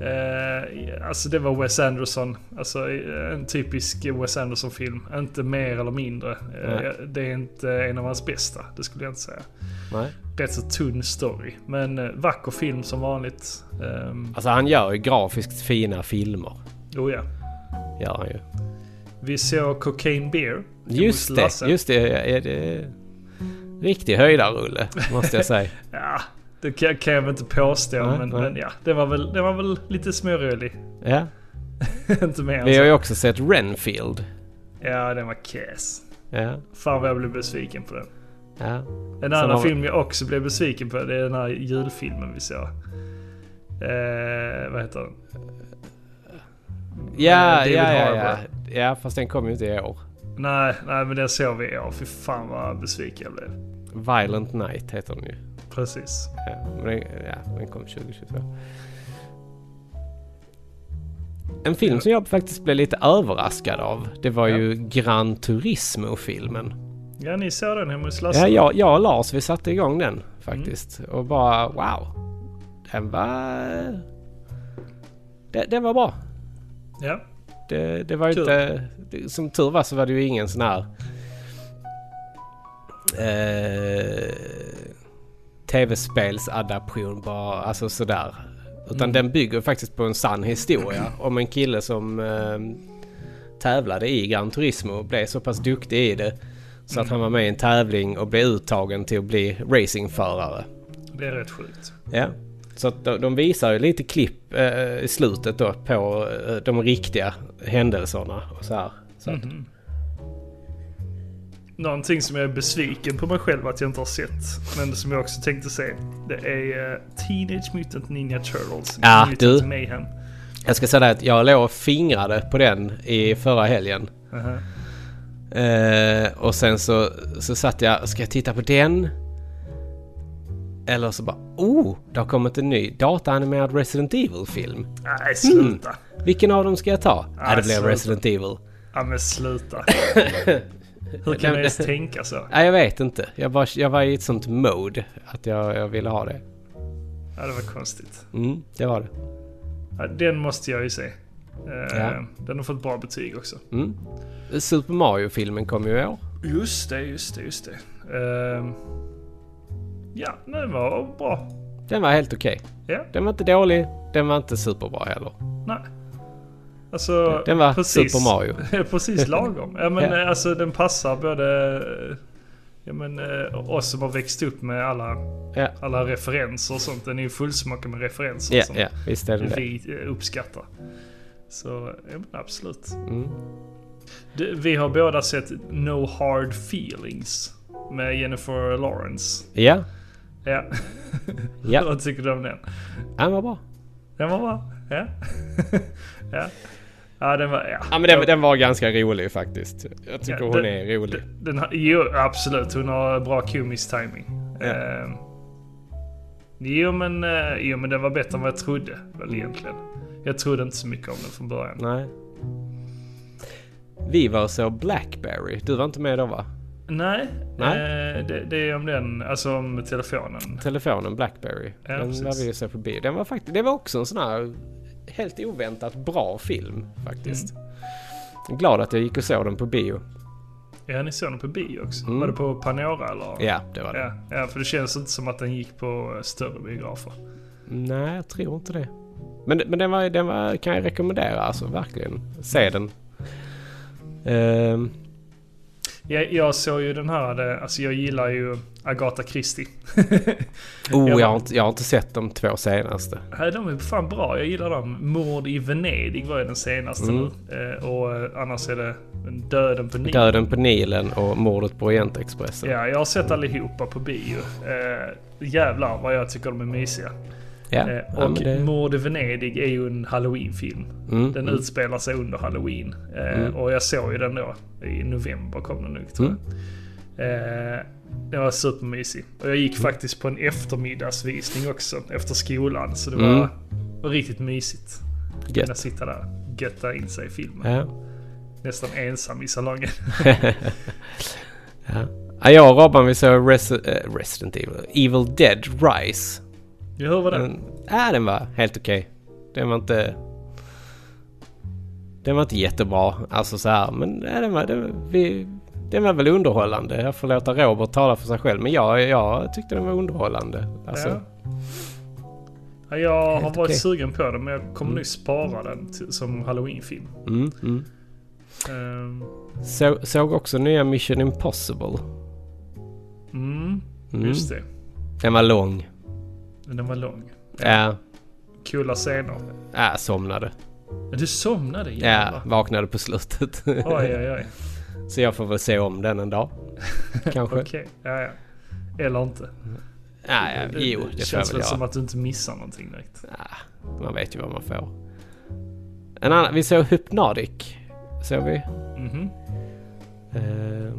Eh, alltså det var Wes Anderson. Alltså eh, en typisk Wes Anderson-film. Inte mer eller mindre. Eh, det är inte en av hans bästa, det skulle jag inte säga. Nej. Rätt så tunn story. Men eh, vacker film som vanligt. Um, Alltså han gör ju grafiskt fina filmer. oh ja. Gör han ju. Vi såg Cocaine Beer. Just det, just det. Är det riktig höjdarrulle måste jag säga. Ja, det kan, kan jag väl inte påstå. Nej, men, nej. men ja, det var väl, det var väl lite smårolig. Ja. inte mer Vi har ju också sett Renfield. Ja, den var kass. Ja. Fan vad jag blev besviken på den. Ja. En annan har- film jag också blev besviken på det är den här julfilmen vi såg. Eh, vad heter den? Ja, David ja, ja, ja. Ja, fast den kom ju inte i år. Nej, nej men den såg vi i år. Fy fan vad besviken jag blev. Violent Night heter den ju. Precis. Ja, den, ja, den kom 2022. En film som jag faktiskt blev lite överraskad av. Det var Ja. ju Gran Turismo-filmen. Ja, ni såg den hemma hos Lasse? Ja, jag, jag och Lars vi satte igång den faktiskt. Och bara wow. Den var... Den, den var bra. Ja. Det, det var Kul. inte... det- Som tur var så var det ju ingen sån här... Eh, Tv-spelsadaption bara, alltså sådär. Utan Mm. den bygger faktiskt på en sann historia om en kille som eh, tävlade i Gran Turismo och blev så pass duktig i det. Så att Mm. han var med i en tävling och blev uttagen till att bli racingförare. Det är rätt sjukt. Ja. Så att de, de visar ju lite klipp eh, i slutet då på eh, de riktiga händelserna och så här. Så att, Mhm. Någonting som jag är besviken på mig själv att jag inte har sett, men som jag också tänkte se. Det är eh, Teenage Mutant Ninja Turtles. Ja, Mutant du. Mayhem. Jag ska säga det att jag låg och fingrade på den i förra helgen. Aha. Eh, och sen så, så satt jag, ska jag titta på den? Eller så bara, oh, det har kommit en ny dataanimerad Resident Evil-film. Nej, sluta. Vilken av dem ska jag ta? Ah, Ja, det blev sluta. Resident Evil. Ja, men sluta. Hur kan du ens tänka så? Nej, jag vet inte. Jag, bara, jag var i ett sånt mode att jag, jag ville ha det. Ja, det var konstigt. Mm, det var det. Ja, den måste jag ju se. Eh, Ja. Den har fått bra betyg också. Mm. Super Mario-filmen kom ju i år. Just det, just det, just det. Ehm, ja, den var bra. Den var helt okej. Ja, Den var inte dålig, den var inte superbra heller. nej. Alltså, Den var precis, Super Mario. precis lagom. Ja, men Ja. alltså den passar både ja, men, eh, oss som har växt upp med alla, Ja, alla referenser och sånt. Den är ju fullsmakad med referenser ja, som ja visst är den det. vi eh, uppskattar. Så, ja, absolut. Mm. Du, Vi har båda sett No Hard Feelings med Jennifer Lawrence. Ja, Ja. Ja. Vad tycker du om den? den var bra. Den var bra. Ja. ja. Ja, den var... Ja, Ja men den, den var ganska rolig faktiskt. Jag tycker Ja, hon den- är rolig. Den, den jo, absolut. Hon har bra komisk timing. Ja. Eh, jo, men, eh, jo, men den var bättre än vad jag trodde väl egentligen. Jag trodde inte så mycket om den från början. Nej. Vi var såg Blackberry. Du var inte med då va? Nej, Nej. Eh, det, det är om den, alltså om telefonen. Telefonen Blackberry. Ja, den precis. var vi såg på bio. Den var faktiskt, det var också en sån här helt oväntat bra film faktiskt. Mm. Glad att jag gick och såg den på bio. Ja, ni såg den på bio också. Mm. Var det på Panora eller? Ja, det var det. Ja, ja, för det känns inte som att den gick på eh, större biografer. Nej, jag tror inte det. Men, men den, var, den var, kan jag rekommendera alltså, verkligen. Se den. Ehm, Jag, jag såg ju den här, det- alltså jag gillar ju Agatha Christie. oh, Jag jag, har inte, jag har inte sett de två senaste. Nej, de är fan bra. Jag gillar dem. Mord i Venedig var ju den senaste Mm. nu. Eh, och eh, annars är det Döden på Nilen. Döden på Nilen och mordet på Orientexpressen. Ja, jag har sett allihopa på bio. Eh, jävlar vad jag tycker de är mysiga. Ja, Eh, och det- Mord i Venedig är ju en halloween-film. mm, Den mm. utspelar sig under halloween. Eh, Mm. Och jag såg ju den då. I november kom den nog tror jag. Mm. Eh, den var supermysig. Och jag gick faktiskt på en eftermiddagsvisning också efter skolan. Så det var, Mm. var riktigt mysigt. Kunna Gött. sitta där götta in sig i filmen. Ja. Nästan ensam i salongen. ja. Ja, jag och Robban vi såg Resi- eh, Resident Evil. Evil Dead Rise. Ja, hur var den? Den, ja, den var helt okej. Den var inte... Den var inte jättebra. Alltså så här. Men ja, den, var, den, vi, den var väl underhållande. Jag får låta Robert tala för sig själv. Men jag, jag tyckte den var underhållande. Alltså, ja. Ja, jag har varit okej. sugen på den men jag kommer nu spara den till, som halloween-film. mm, mm. Ehm, Så, såg också nya Mission Impossible. mm, Mm. just det. Den var lång. Men Den var lång. Ja, Coola scener. ja somnade. Men Du somnade Ja, jävlar. vaknade på slutet. Oj, oj, oj. Så jag får väl se om den en dag. Kanske. Okej, ja, ja. Eller inte. Ja, ja, jo, det jag känns väl väl som göra. att du inte missar någonting direkt. Ja, man vet ju vad man får. En annan, vi såg Hypnotic. Såg vi. Mhm. Eh,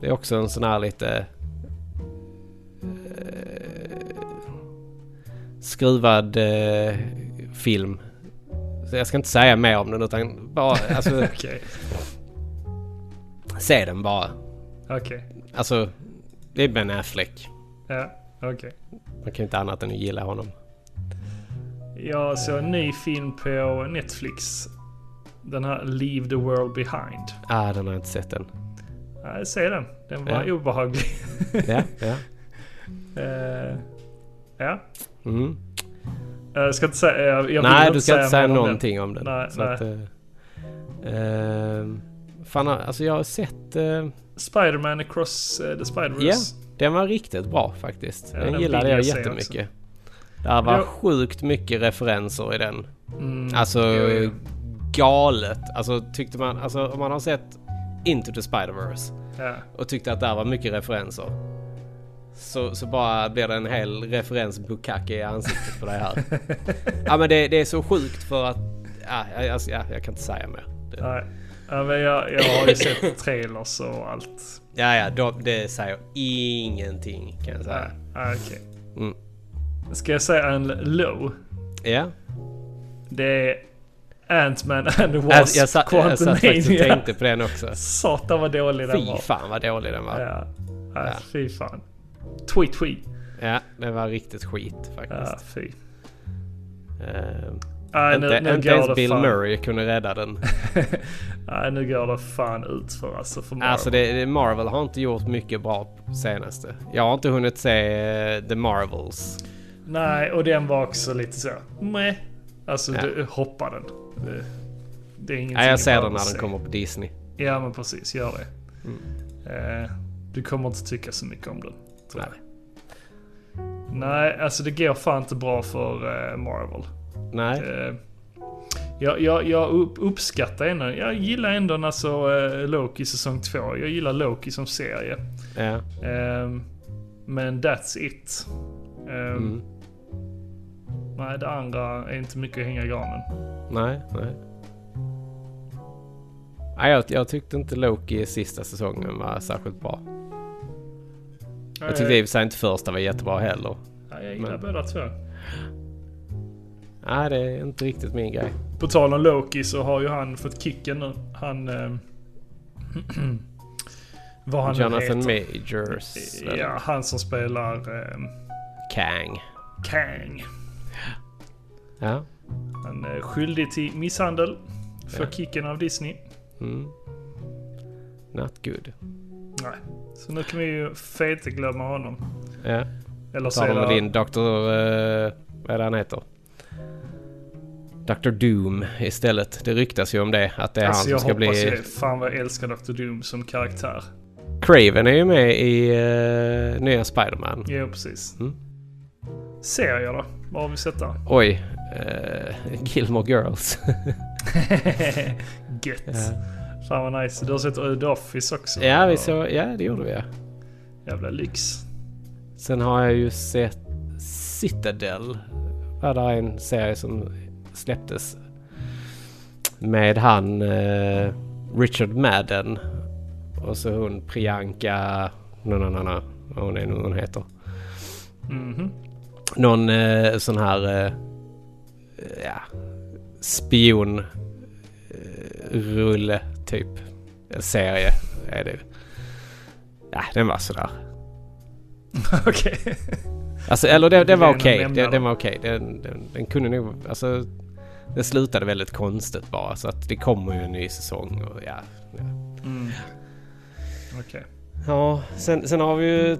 det är också en sån här lite... eh, skruvad eh, film. Så jag ska inte säga mer om den utan bara... Alltså, Okej, se den bara. okej. Alltså, det är Ben Affleck. Ja, okej. Man kan ju inte annat än att gilla honom. Jag såg en ny film på Netflix. Den här Leave the World Behind. Ah, den har jag inte sett än. Ja, se den. Den var Ja. obehaglig. Ja, ja. Eh, ja. Mm. Jag ska inte säga... Jag, jag nej, du ska inte säga någonting om den. Nej, nej. Att, eh, eh, fan, alltså jag har sett... eh, Spider-Man Across eh, the Spider-Verse. Ja. den var riktigt bra faktiskt. Ja, den den gillade jag jättemycket. Det var Jag- sjukt mycket referenser i den. Mm, Alltså jo. galet. Alltså tyckte man... Alltså om man har sett Into the Spider-Verse Ja. och tyckte att där var mycket referenser. Så, så bara blir det en hel referens bukake i ansiktet på det här. ja men det, det är så sjukt för att... Ja, jag, alltså, ja, jag kan inte säga mer. Det, Nej. Ja, men jag, jag har ju sett trailers och allt. ja, ja, de, det säger ingenting kan jag Ja, säga. ja, okej. Mm. Ska jag säga en low? Ja, Det är Ant-Man and the Wasp jag, satt, jag satt faktiskt och tänkte på den också. Satan vad dålig den Fy var. fan vad dålig den var. Ja. Ja, Ja. fy fan. Tweet tweet. Ja, den var riktigt skit Ja, faktiskt. fy. Ehm, Nej, nu, inte nu inte ens det Bill fan. Murray kunde rädda den. Nej, nu går det fan ut för alltså för Marvel. Alltså det, det, Marvel har inte gjort mycket bra senaste. Jag har inte hunnit se eh, The Marvels. Nej, och den var också lite så. Meh. Alltså, Ja. du, hoppa den. Det, det är ingenting Nej, jag ser den när den kommer på Disney. Ja, men precis. Gör det. Mm. Eh, du kommer inte tycka så mycket om den. Tror jag. Nej, alltså det går fan inte bra för eh, Marvel. Nej. Eh, jag, jag, jag upp, uppskattar ändå, jag gillar ändå alltså eh, Loki säsong 2. Jag gillar Loki som serie. Ja. Ehm, men that's it. Ehm, Mm. Nej, det andra är inte mycket att hänga i granen. Nej, nej. Nej, jag, jag tyckte inte Loki i sista säsongen var särskilt bra. Jag tyckte i och för sig inte första var jättebra heller. Ja, jag gillar men- båda två. Nej, det är inte riktigt min grej. På tal om Loki så har ju han fått kicken nu. Han... Eh, vad han Jonathan heter. Majors. Ja, han som spelar eh, Kang. Kang. Ja. Han är skyldig till misshandel. För Ja. kicken av Disney. Mm. Not good. Nej. Så nu kan vi ju fete glömma honom. Ja. Eller så Tar är de det... din Dr... Uh, vad är det han heter? Dr. Doom istället. Det ryktas ju om det. Att det är Alltså han jag som ska hoppas bli... ju... Fan vad jag älskar Dr. Doom som karaktär. Craven är ju med i uh, nya Spiderman. Ja, precis. Mm. Serier då? Vad har vi sett där? Oj. Uh, Gilmore Girls. Gött. ja. Fan vad nice. Du har sett The Office också? ja, vi såg... Ja, det gjorde vi ja. Jävla lyx. Sen har jag ju sett Citadel. Var där en serie som släpptes. Med han eh, Richard Madden. Och så hon Priyanka... No, no, no, no. Hon är nu hon heter. Mhm. Någon eh, sån här... Eh, ja, spion... Typ. En serie är det. Ja, den var sådär. Okej. Alltså, eller det, det var okej. Det, då. den var okej. Den, den, den kunde nog... Alltså, det slutade väldigt konstigt bara. Så att det kommer ju en ny säsong och ja. ja. Mm. Okej. Ja, sen, sen har vi ju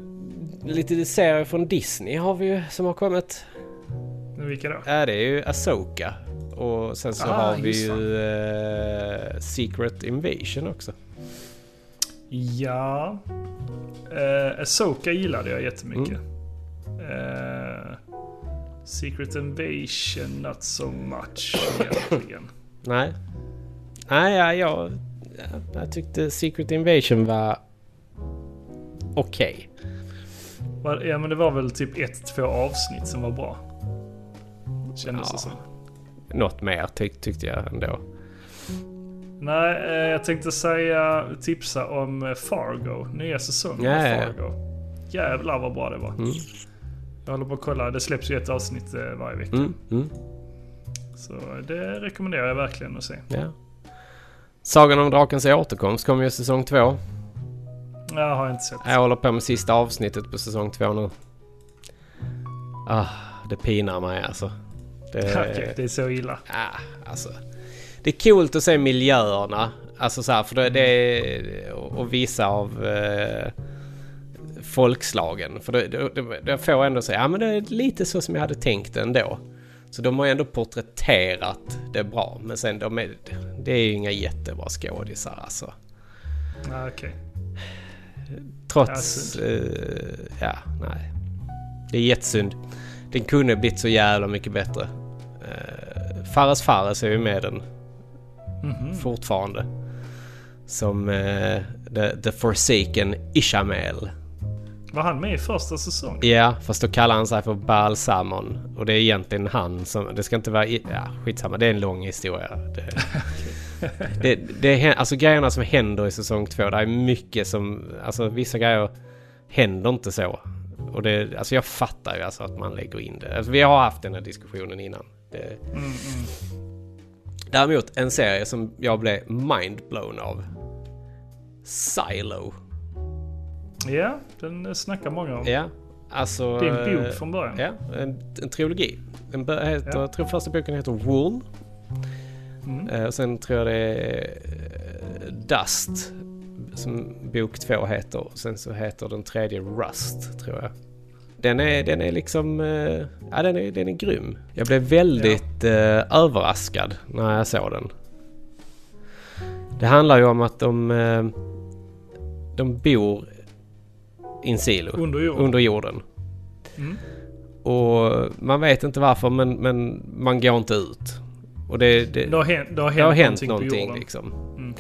lite serier från Disney har vi ju som har kommit. Vilka då? Ja, det är ju Asoka. Och sen så Ah, har vi ju eh, Secret Invasion också. Ja. Uh, Asoka gillade jag jättemycket. Mm. Eh, Secret Invasion not so much egentligen. Nej. Nej, ja, jag, ja, jag tyckte Secret Invasion var okej. Var- Ja men det var väl typ ett, två avsnitt som var bra. Kändes Ja. det som. Något mer tyck, tyckte jag ändå. Nej, eh, jag tänkte säga, tipsa om eh, Fargo. Nya säsongen av. Fargo. Jävlar vad bra det var. Mm. Jag håller på att kolla. Det släpps ju ett avsnitt eh, varje vecka. Mm, mm, Så det rekommenderar jag verkligen att se. ja. Sagan om drakens återkomst kommer ju säsong två. Jag har inte sett. Jag håller på med sista avsnittet på säsong två nu. Ah, det pinar mig alltså. Det, Okej, det är så illa. ah, alltså. det är coolt att se miljöerna. Alltså så här, för det, det och vissa av eh, folkslagen. För det, det, det, får ändå säga, ja men det är lite så som jag hade tänkt ändå. Så de har ändå porträtterat det bra. Men sen de är, det är ju inga jättebra skådisar alltså. Ah, Okej. Trots... Ja, eh, ja, nej. Det är jättesynd. Den kunde blivit så jävla mycket bättre. Uh, Fares Fares är ju med den Mhm. fortfarande. Som eh, the, the Forsaken Ishamel. Var han med i första säsongen? Ja, fast då kallar han sig för Balsamon. Och det är egentligen han som... Det ska inte vara... Ja, skitsamma. Det är en lång historia. Det, det, det, är- alltså grejerna som händer i säsong två. Det är mycket som... Alltså vissa grejer händer inte så. Och det... Alltså jag fattar ju alltså att man lägger in det. Alltså, vi har haft den här diskussionen innan. Det, Mm, mm. däremot en serie som jag blev mindblown av. Silo. Ja, den snackar många om. Ja, alltså... Det är en bok eh, från början. Ja, en, en trilogi. Den bör- heter, Ja. Jag tror första boken heter Wool. Mm. Och sen tror jag det är eh, Dust. Som bok två heter. Och sen så heter den tredje Rust, tror jag. Den är, den är liksom... eh, ja, den är, den är grym. Jag blev väldigt eh, överraskad när jag såg den. Det handlar ju om att de... eh, de bor i en silo. Under jorden. Under jorden. Mm. Och man vet inte varför men, men man går inte ut. Och det, det, Det har hänt, det har hänt, det har hänt någonting, någonting, liksom. Mm.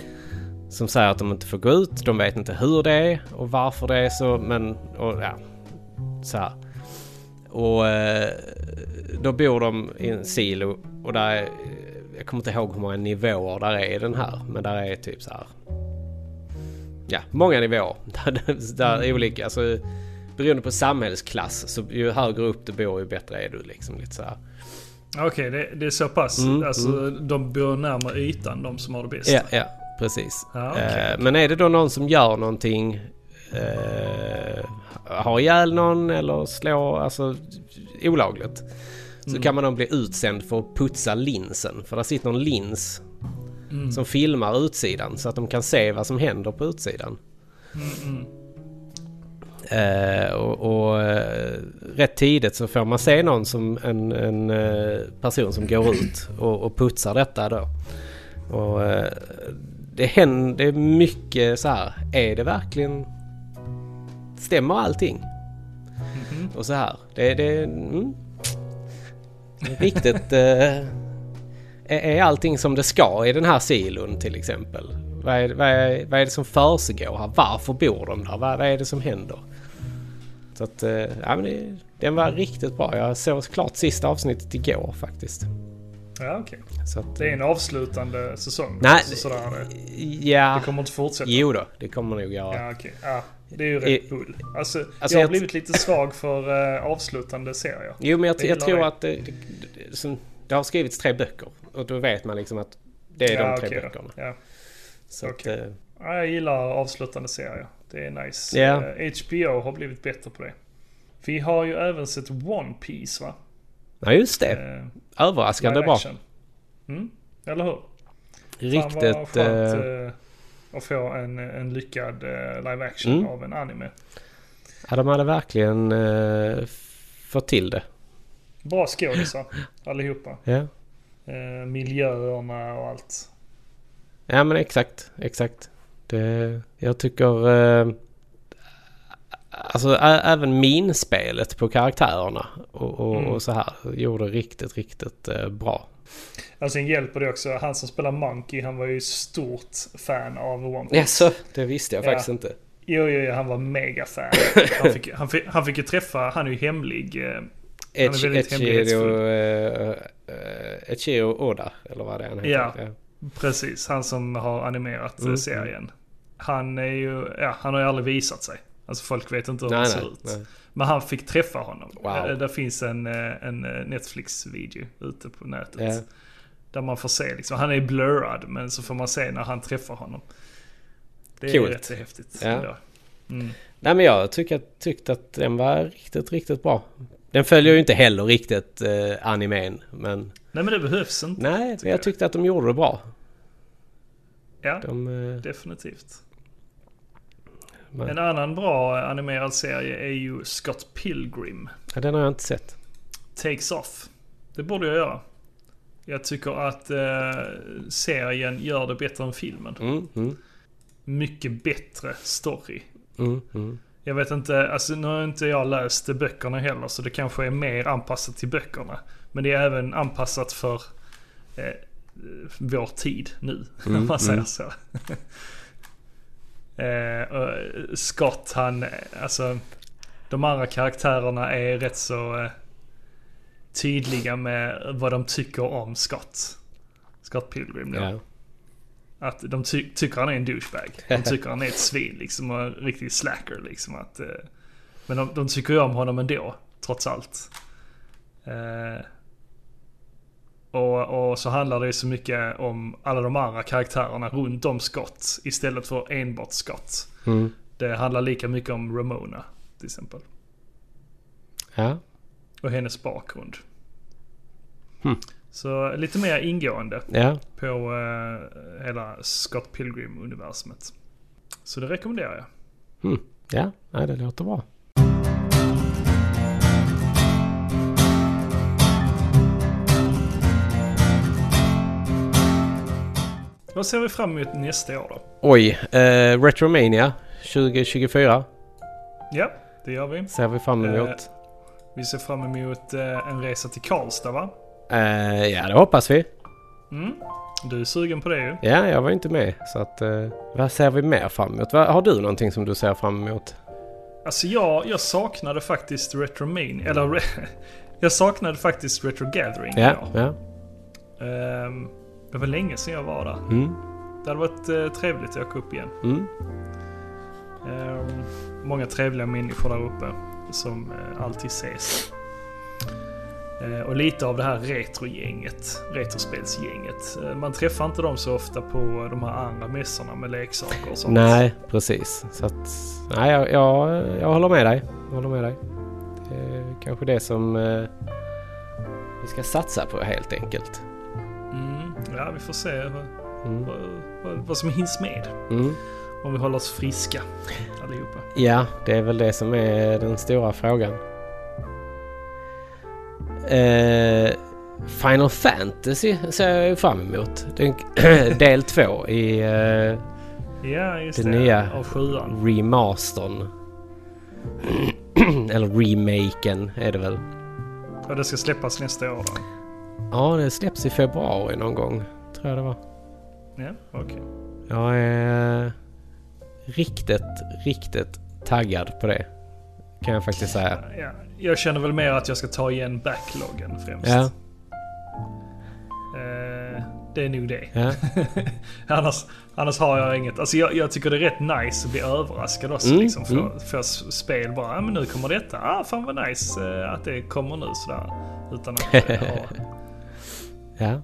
Som säger att de inte får gå ut. De vet inte hur det är och varför det är så. Men och, ja, så här. Och eh, då bor de i en silo och där är, jag kommer inte ihåg hur många nivåer där är i den här. Men där är typ så här. Ja, många nivåer. Där, där är olika. Alltså, beroende på samhällsklass så ju högre upp du bor ju bättre är du liksom. Lite så här. Okej, det, det är så pass. Mm, alltså de bor närmare ytan, de som har det bästa. Ja, ja precis. Ja, okej, Eh. Men är det då någon som gör någonting, eh, har ihjäl någon eller slår, alltså olagligt. Så Mm. kan man då bli utsänd för att putsa linsen. För där sitter någon lins Mm. som filmar utsidan så att de kan se vad som händer på utsidan. Mm. Eh, och och eh, rätt tidigt så får man se någon som en, en eh, person som går ut och, och putsar detta då. Och eh, det händer mycket så här. Är det verkligen... Stämmer allting? Mhm. Och så här. Det, det mm, riktigt... Eh, är, allting som det ska i den här silon till exempel? Vad är, vad är, vad är det som försiggår här? Varför bor de där? Vad, vad är det som händer? Så att, eh, ja men det, den var riktigt bra. Jag såg klart sista avsnittet igår faktiskt. Ja, okej. Så att, Det är en avslutande säsong? Nej, alltså, sådär, det, ja, det kommer inte fortsätta? jo då, det kommer nog göra. Ja, okej. Ja, det är ju Red Bull. Alltså, Alltså, jag har jag- blivit lite svag för uh, avslutande serier. Jo men jag, Jag tror det. att det, det, det, har skrivits tre böcker. Och då vet man liksom att det är ja, de tre då. böckerna. Ja. Så Okej. att, eh, Ja, jag gillar avslutande serier. Det är nice. Ja. Eh, HBO har blivit bättre på det. Vi har ju även sett One Piece va? ja just det. Eh, Överraskande bra. Mm, eller hur? Fan vad Riktigt... skönt Att få en, en lyckad eh, live action Mm. av en anime. ja, de hade verkligen eh, fått till det. Bra skådisar allihopa. Ja. Eh, miljöerna och allt. ja men exakt, exakt. Det, jag tycker... Eh, alltså även minspelet på karaktärerna och, och, Mm. och så här gjorde riktigt, riktigt eh, bra. Alltså sen hjälper det också. Han som spelar Monkey, han var ju stort fan av One Piece. Jaså? Det visste jag Ja. faktiskt inte. Jo, jo, jo, han var mega fan. Han fick, han, fick, han fick ju träffa, han är ju hemlig. eh, Ech- väldigt Echiro, hemlighetsfull. eh, eh, Echiro Oda, eller vad det är han heter. Ja. Precis, han som har animerat eh, Mm, serien. Han är ju, ja, han har ju aldrig visat sig. Alltså folk vet inte hur han Nej, ser nej, ut. nej. Men han fick träffa honom. Wow. Eh, Där finns en, eh, en eh, Netflix-video ute på nätet. Ja. Där man får se liksom, han är blurrad men så får man se när han träffar honom. Det är Coolt. rätt så häftigt. Ja. Mm. Nej men jag tycker, tyckte att den var riktigt, riktigt bra. Den följer ju inte heller riktigt eh, animen. Men Nej men det behövs inte. nej, men jag jag. tyckte att de gjorde det bra. Ja, De, definitivt. Man, En annan bra animerad serie är ju Scott Pilgrim. ja, den har jag inte sett. Takes Off. Det borde jag göra. Jag tycker att eh, serien gör det bättre än filmen. Mm, mm, Mycket bättre story. mm, mm. Jag vet inte, alltså nu har inte jag läst böckerna heller så det kanske är mer anpassat till böckerna. Men det är även anpassat för eh, vår tid nu, om Mm, man säger mm. så. Eh, Scott han, alltså de andra karaktärerna är rätt så eh, tydliga med vad de tycker om Scott. Scott Pilgrim då. Ja. Att de ty- tycker han är en douchebag. De tycker han är ett svin liksom och en riktig slacker liksom. Att, eh, men de, de tycker ju om honom ändå, trots allt. Eh, och, och så handlar det så mycket om alla de andra karaktärerna runt om Scott istället för enbart Scott. Mm. Det handlar lika mycket om Ramona till exempel. ja. Och hennes bakgrund. Hmm. Så lite mer ingående Ja. på eh, hela Scott Pilgrim-universumet. Så det rekommenderar jag. Mm. Ja, nej, det låter bra. Vad ser vi fram emot nästa år då? Oj, eh, Retromania 2024 Ja, det gör vi. ser vi fram emot. Vi ser fram emot eh, en resa till Karlstad va? Eh, ja, det hoppas vi. Mm. Du är sugen på det ju. Ja, jag var inte med. Så att, eh, vad ser vi mer fram emot? Har du någonting som du ser fram emot? Alltså jag, jag saknade faktiskt Retromania, eller jag saknade faktiskt Retro Gathering Ja, idag. ja. Ehm, det var länge sedan jag var där. Mm, Det hade varit eh, trevligt att åka upp igen. mm. Ehm, många trevliga människor där uppe som eh, alltid ses. Eh, och lite av det här retrogänget, retrospelsgänget. Eh, man träffar inte dem så ofta på de här andra mässorna med leksaker och sånt. Nej, precis. Så att, nej, jag, jag, jag håller med dig. Jag håller med dig. Det är kanske det som eh, vi ska satsa på helt enkelt. Ja, vi får se vad, Mm. vad, vad, vad som hinns med. Mm. Om vi håller oss friska allihopa. Ja, det är väl det som är den stora frågan. Eh, Final Fantasy ser jag ju fram emot. Den, del två i eh, Ja, just Det det. nya. Av sjuan. remastern. Eller remaken är det väl. Och det ska släppas nästa år då? Ja, det släpps i februari någon gång. Tror jag det var. Ja, okej. Jag är riktigt, riktigt taggad på det. Kan jag faktiskt säga. Ja, jag känner väl mer att jag ska ta igen backloggen främst. Ja, Eh, det är nog det. ja. annars, annars har jag inget. Alltså jag, jag tycker det är rätt nice att bli överraskad också. Mm, liksom, få, mm. få spel bara, ja men nu kommer detta. Ah, fan vad nice eh, att det kommer nu sådär. Utan att eh, ha, ja.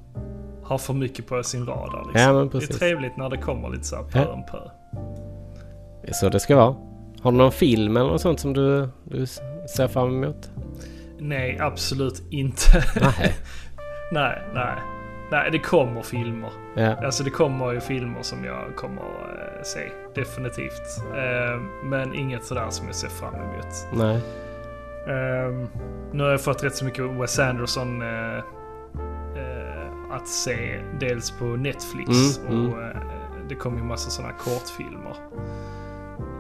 ha för mycket på sin radar. Liksom. Ja, det är trevligt när det kommer lite såhär pö Ja. om pö. Det är så det ska vara. Har du någon film eller något sånt som du, du ser fram emot? Nej, absolut inte. Nej. nej, nej. Nej, det kommer filmer. Ja. Alltså det kommer ju filmer som jag kommer eh, se. Definitivt. Eh, men inget sådär som jag ser fram emot. Nej. Ehm, nu har jag fått rätt så mycket Wes Anderson eh, eh, att se. Dels på Netflix Mm, och eh, det kommer ju massa sådana kortfilmer.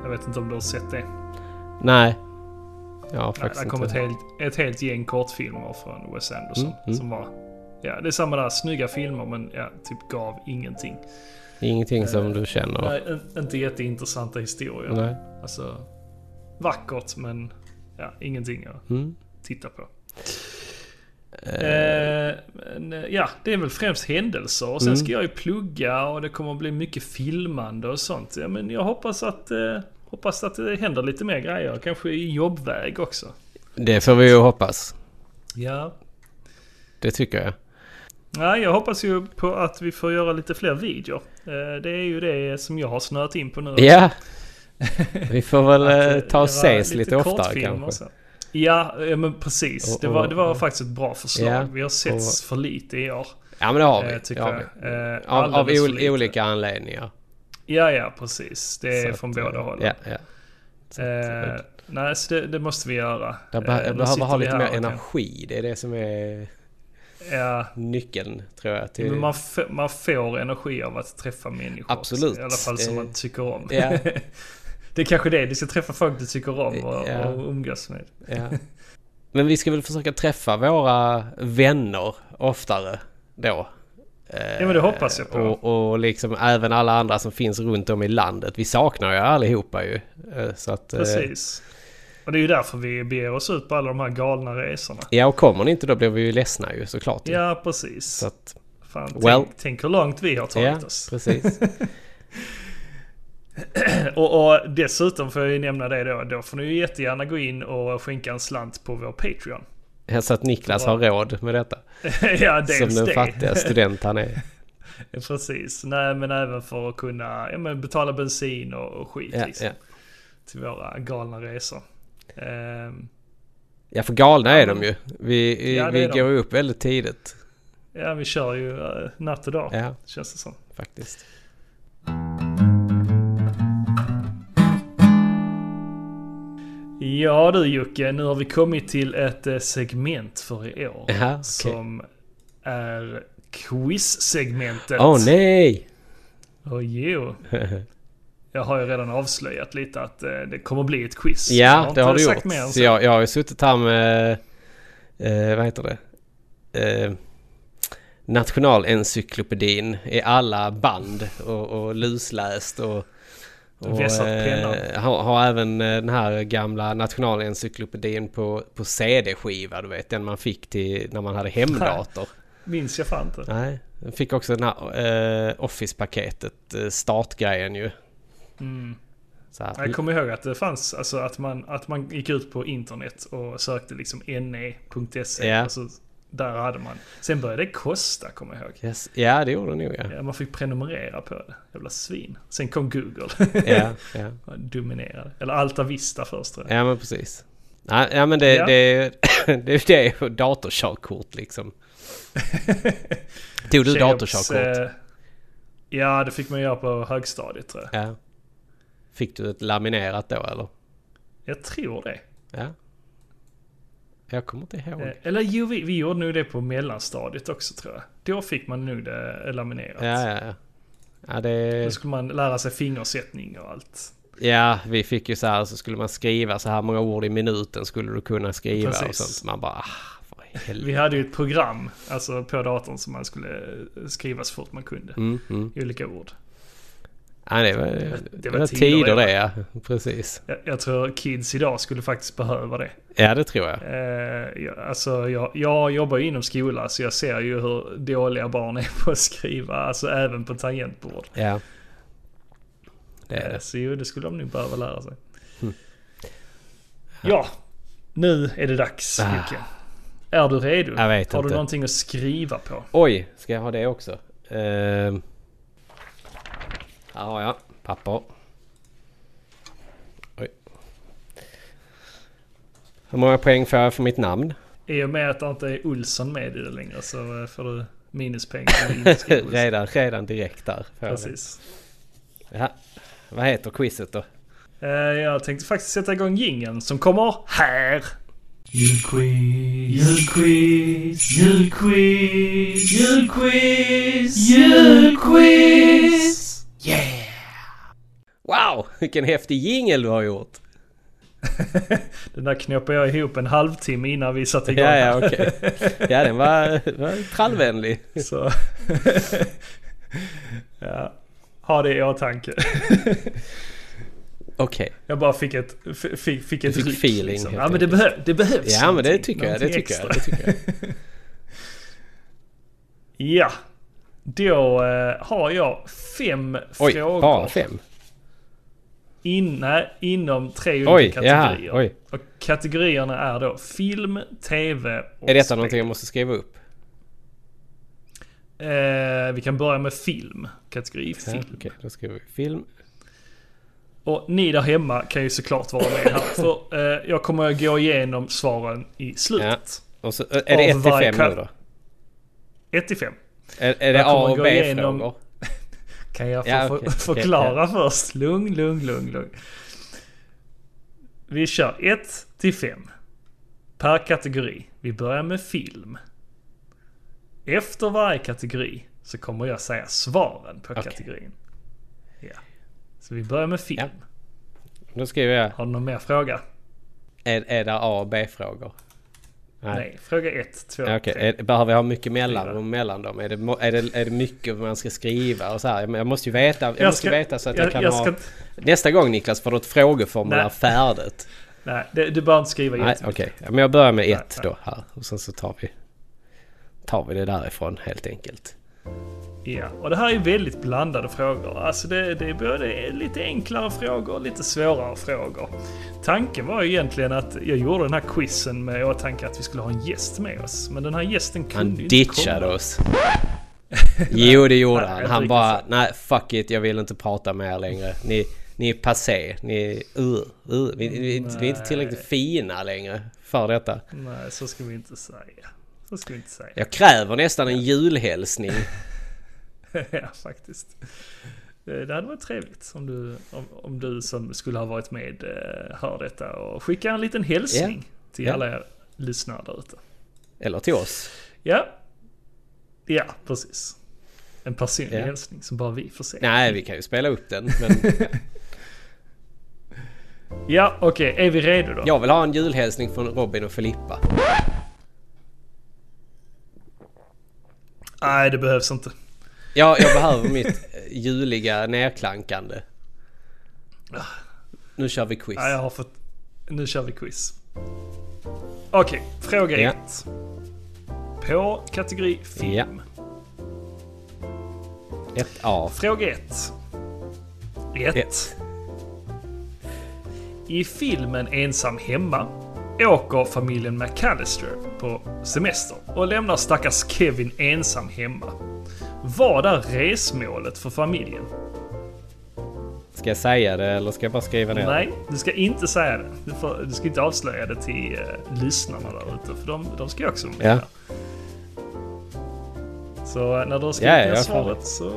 Jag vet inte om du har sett det? Nej. Jag har Nej, faktiskt det kom ett inte. helt, ett helt gäng kortfilmer från Wes Anderson. Mm, mm. Som var, ja det är samma där, snygga filmer men ja, typ gav ingenting. Ingenting som du känner? Nej, in- inte jätteintressanta historier. Nej. Alltså, vackert men ja, ingenting att Mm. titta på. Eh, ja, det är väl främst händelser. Och sen Mm. ska jag ju plugga och det kommer att bli mycket filmande och sånt. Ja, men jag hoppas att, eh, hoppas att det händer lite mer grejer. Kanske i jobbväg också. det får vi ju hoppas. Ja. Det tycker jag. ja, jag hoppas ju på att vi får göra lite fler videor. Eh, det är ju det som jag har snöat in på nu. Ja. Vi får väl ta och ses lite oftare kortfilmer kanske. och så. Ja, men precis. Och- Det var, det var och- faktiskt ett bra förslag. Ja, vi har sett och- för lite i år. Ja men det har vi. eh, Det tycker har jag. vi. Eh, Av, av ol- olika anledningar. Ja, ja, precis. Det är Så från att, båda eh, hållen. Ja, ja. Så att, Eh, nej, så det, det måste vi göra. Jag, Eh, be- jag behöver ha vi lite mer energi. Det är det som är Ja, nyckeln tror jag. Till... men man, man får energi av att träffa människor. Absolut. Också, I alla fall som man tycker om. Ja. det är kanske det. Du ska träffa folk du tycker om och, Ja. och umgås med. Ja. Men vi ska väl försöka träffa våra vänner oftare då. Ja, men det hoppas jag på. Och, och liksom även alla andra som finns runt om i landet. Vi saknar ju allihopa ju. Eh, Så att, eh, Precis. Och det är ju därför vi beger oss ut på alla de här galna resorna. Ja, och kommer ni inte då blir vi ju ledsna ju såklart. ju. Ja, precis. Så att, Fan, Well. tänk, tänk hur långt vi har tagit ja, oss. precis. Och, och dessutom får jag ju nämna det då. Då får ni ju jättegärna gå in och skänka en slant på vår Patreon. Så att Niklas har råd med detta. ja, dels Som den det. fattiga student han är. Precis. Nej, men även för att kunna ja, men betala bensin och, och skit Ja, liksom, ja. till våra galna resor. Ehm, ja, för galna är de ju. Vi, vi, Ja, det vi är de. går upp väldigt tidigt. ja, vi kör ju uh, natt och dag, känns det som. faktiskt. Ja du Jocke, nu har vi kommit till ett eh, segment för i år. Jaha, okej. Som är quiz-segmentet. Åh nej! Och jo. Jag har ju redan avslöjat lite att eh, det kommer bli ett quiz. Ja, det har du gjort. mer så. jag, jag har ju suttit här med, eh, vad heter det? Eh, Nationalencyklopedin i alla band och, och lusläst och, och Vässat pennan. har, har även eh, den här gamla Nationalencyklopedin på, på CD-skiva, du vet den man fick till när man hade hemdator. Minns jag fan inte. Nej, fick också den här eh, Office-paketet, eh, startgrejen ju. Mm. Jag kommer ihåg att det fanns, alltså att man, att man gick ut på internet och sökte liksom ne.se. Ja. Och så, där hade man. Sen började det kosta, kommer jag ihåg. yes. Ja, det gjorde det nog ja. Ja, man fick prenumerera på det. Jävla svin. Sen kom Google. Ja, ja. och Dominerade. Eller Alta Vista först tror jag. ja men precis. Ja, men det, Ja. det, det, det är datorkörkort liksom. Tog du datorkörkort? eh, ja, det fick man göra på högstadiet tror jag. Ja. Fick du ett laminerat då eller? Jag tror det. Ja. Jag kommer inte ihåg. Eh, Eller jo, vi, vi gjorde nog det på mellanstadiet också tror jag. Då fick man nog det laminerat. Ja, ja, ja. Ja, det... Då skulle man lära sig fingersättning och allt. ja, vi fick ju så här så skulle man skriva så här många ord i minuten skulle du kunna skriva och Precis. sånt. Man bara, ah. Vi hade ju ett program alltså på datorn som man skulle skriva så fort man kunde. Mm, mm. Olika ord. Ja, det var, Det det var var tider tider det, ja. Precis. Jag, jag tror kids idag skulle faktiskt behöva det. Ja, det tror jag. Eh, jag, alltså, jag, jag jobbar ju inom skola så jag ser ju hur dåliga barn är på att skriva. Alltså även på tangentbord. Ja. Det är Eh, det. Så jo, det skulle de nog behöva lära sig. Mm. Ja, nu är det dags Ah. Är du redo? Jag vet Har inte. du någonting att skriva på? Oj, ska jag ha det också? Uh, här har jag papper. Oj. Hur många poäng får jag för mitt namn? I och med att det inte är Olsson med i det längre så eh, får du minuspoäng. redan, redan direkt där. det. Precis. Ja. Vad heter quizet då? Eh, Jag tänkte faktiskt sätta igång jingeln som kommer här. Julquiz, julquiz, julquiz, julquiz, julquiz. Wow, vilken häftig jingel du har gjort! Den där knoppade jag ihop en halvtimme innan vi satte igång. Ja, ja, okej. Ja, den var, var trallvänlig. Så... ja, ha det i åtanke. Okej. Jag bara fick ett, fick, fick ett fick ryck, feeling, Liksom. Ja men det, behö, det behövs Ja, men det tycker jag. Det tycker jag. Det tycker jag. Ja, då eh, har jag fem Oj, frågor. bara fem? Inne, inom tre olika Oj, jaha, kategorier. oj. Och kategorierna är då film, tv och Är detta spel. någonting jag måste skriva upp? Eh, vi kan börja med film. Kategori Ja, film. Okej, då skriver vi film. Och ni där hemma kan ju såklart vara med här. För eh, jag kommer att gå igenom svaren i slutet. Och så, är det Av 1 till varje 5 ka- nu då? 1 till 5. Är, är det A och B-frågor? Kan jag få Ja, för, okej, okej, förklara först? Lugn, lugn, lugn, lugn. Vi kör 1 till 5. Per kategori. Vi börjar med film. Efter varje kategori så kommer jag säga svaren på Okej. kategorin. Ja. Så vi börjar med film. Ja. Då skriver jag, Har du någon mer fråga? är, är det A och B-frågor? Nej. Fråga 1, 2, Ja, Okej, 3. är- behöver jag ha mycket mellanrum mellan dem? Är det, är, det, är det mycket man ska skriva och så här? Jag måste ju veta, jag, Jag måste ska- veta så att jag, jag- kan jag ha... ska- Nästa gång Niklas får du ett frågeformulär Nej. färdigt. Nej, det, du behöver inte skriva Nej, okej. Ja, men jag börjar med Nej, ett nej. då här. Och sen så tar vi, tar vi det därifrån helt enkelt. Ja, och det här är väldigt blandade frågor. Alltså det, det är både lite enklare frågor och lite svårare frågor. Tanken var ju egentligen att jag gjorde den här quizen med åtanke att vi skulle ha en gäst med oss. Men den här gästen kunde Han ju inte ditchade komma. oss. Jo det gjorde han. Han bara, nej fuck it, jag vill inte prata med er längre. Ni, ni är passé. Ni är, uh, uh. Vi, vi, vi är inte tillräckligt fina längre för detta. Nej, så ska vi inte säga. Så ska vi inte säga. Jag kräver nästan en julhälsning. ja, faktiskt. Eh, Det hade varit trevligt om du, om, om du som skulle ha varit med eh, hör detta och skickar en liten hälsning till Ja. alla er lyssnare där ute. Eller till oss. Ja. Ja, precis. En personlig Ja. hälsning som bara vi får se. Nej, vi kan ju spela upp den. Men Ja, okej. Är vi redo då? jag vill ha en julhälsning från Robin och Filippa. Nej, det behövs inte. Ja, jag behöver mitt eh, juliga nerklankande. Nu kör vi quiz. Nej, jag har fått... Nu kör vi quiz. Okej, fråga Ja. ett. På kategori film. Ett A. Fråga ett. Ett. Ett. I filmen Ensam hemma åker familjen McAllister på semester och lämnar stackars Kevin ensam hemma. Vad är resmålet för familjen? Ska jag säga det eller ska jag bara skriva ner det? Nej, du ska inte säga det. Du, får, du ska inte avslöja det till uh, lyssnarna där ute, för de, de ska ju också med. Ja. Så uh, när du har skrivit Ja, ja, ner svaret så...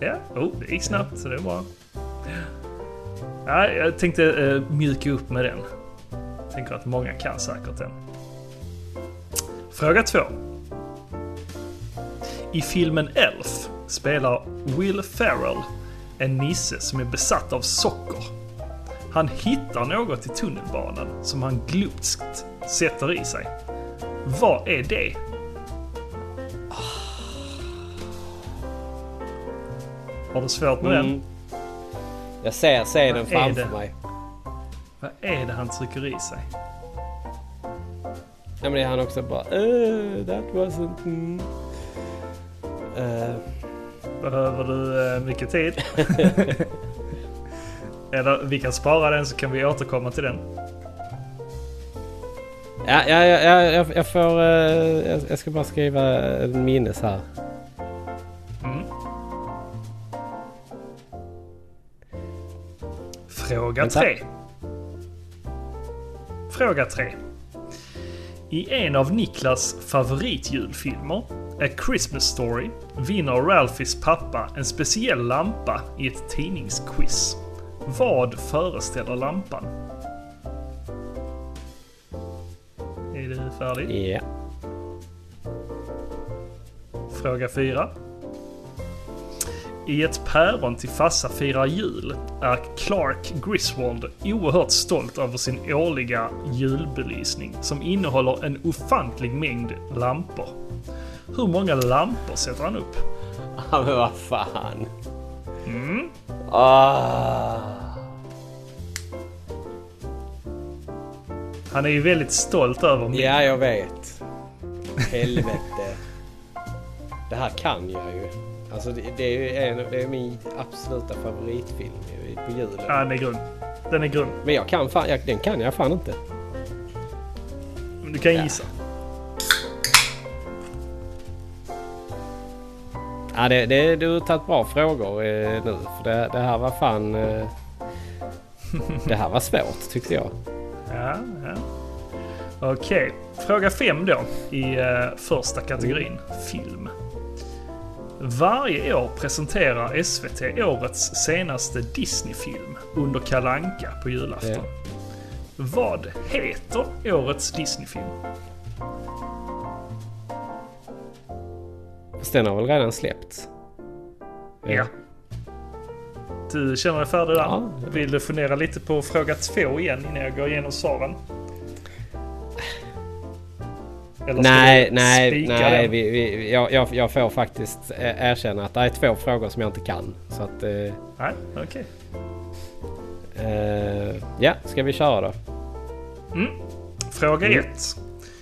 Ja, oh, det gick snabbt så det är bra. Ja, jag tänkte uh, mjuka upp med den. Tänker att många kan säkert den. Fråga två. I filmen Elf spelar Will Ferrell en nisse som är besatt av socker. Han hittar något i tunnelbanan som han glupskt sätter i sig. Vad är det? Har du svårt med den? Mm. Jag ser Vad är framför mig. Vad är det han trycker i sig? Ja men det är han också bara uh, that wasn't... Mm. Eh, Behöver du eh, mycket tid? Eller vi kan spara den så kan vi återkomma till den. ja, ja, ja, ja jag, jag får... eh, jag, jag ska bara skriva en minnes här. Mm. Fråga Vänta. tre. Fråga tre. I en av Niklas favoritjulfilmer, A Christmas Story, vinner Ralphys pappa en speciell lampa i ett tidningsquiz. Vad föreställer lampan? Är du färdig? Ja. Fråga 4. I ett päron till farsa firar jul är Clark Griswold oerhört stolt över sin årliga julbelysning som innehåller en ofantlig mängd lampor. Hur många lampor sätter han upp? Ja men vad fan. Mm. Ah. Han är ju väldigt stolt över mängden. Ja jag vet. Helvete. Det här kan jag ju. Alltså det, det är en, det är min absoluta favoritfilm på julen. Ja, den är grund. Den är grund. Men jag kan fan, jag, den kan jag fan inte. Men Du kan Ja. gissa. Ja, det, det, du har tagit bra frågor eh, nu. För det, det här var fan... Eh, det här var svårt tyckte jag. Ja, ja. Okej, fråga fem då i eh, första kategorin, film. Varje år presenterar SVT årets senaste Disney-film under Kalle Anka på julafton. Ja. Vad heter årets Disney-film? Fast den har väl redan släppts? Ja. Du känner dig färdig där? Ja. Vill du fundera lite på fråga två igen innan jag går igenom svaren? Eller Nej, nej, nej. Vi, vi, jag, jag, jag får faktiskt erkänna att det är två frågor som jag inte kan. Så att... Eh, Nej, okej. eh, ja, ska vi köra då? Mm. Fråga Mm. 1.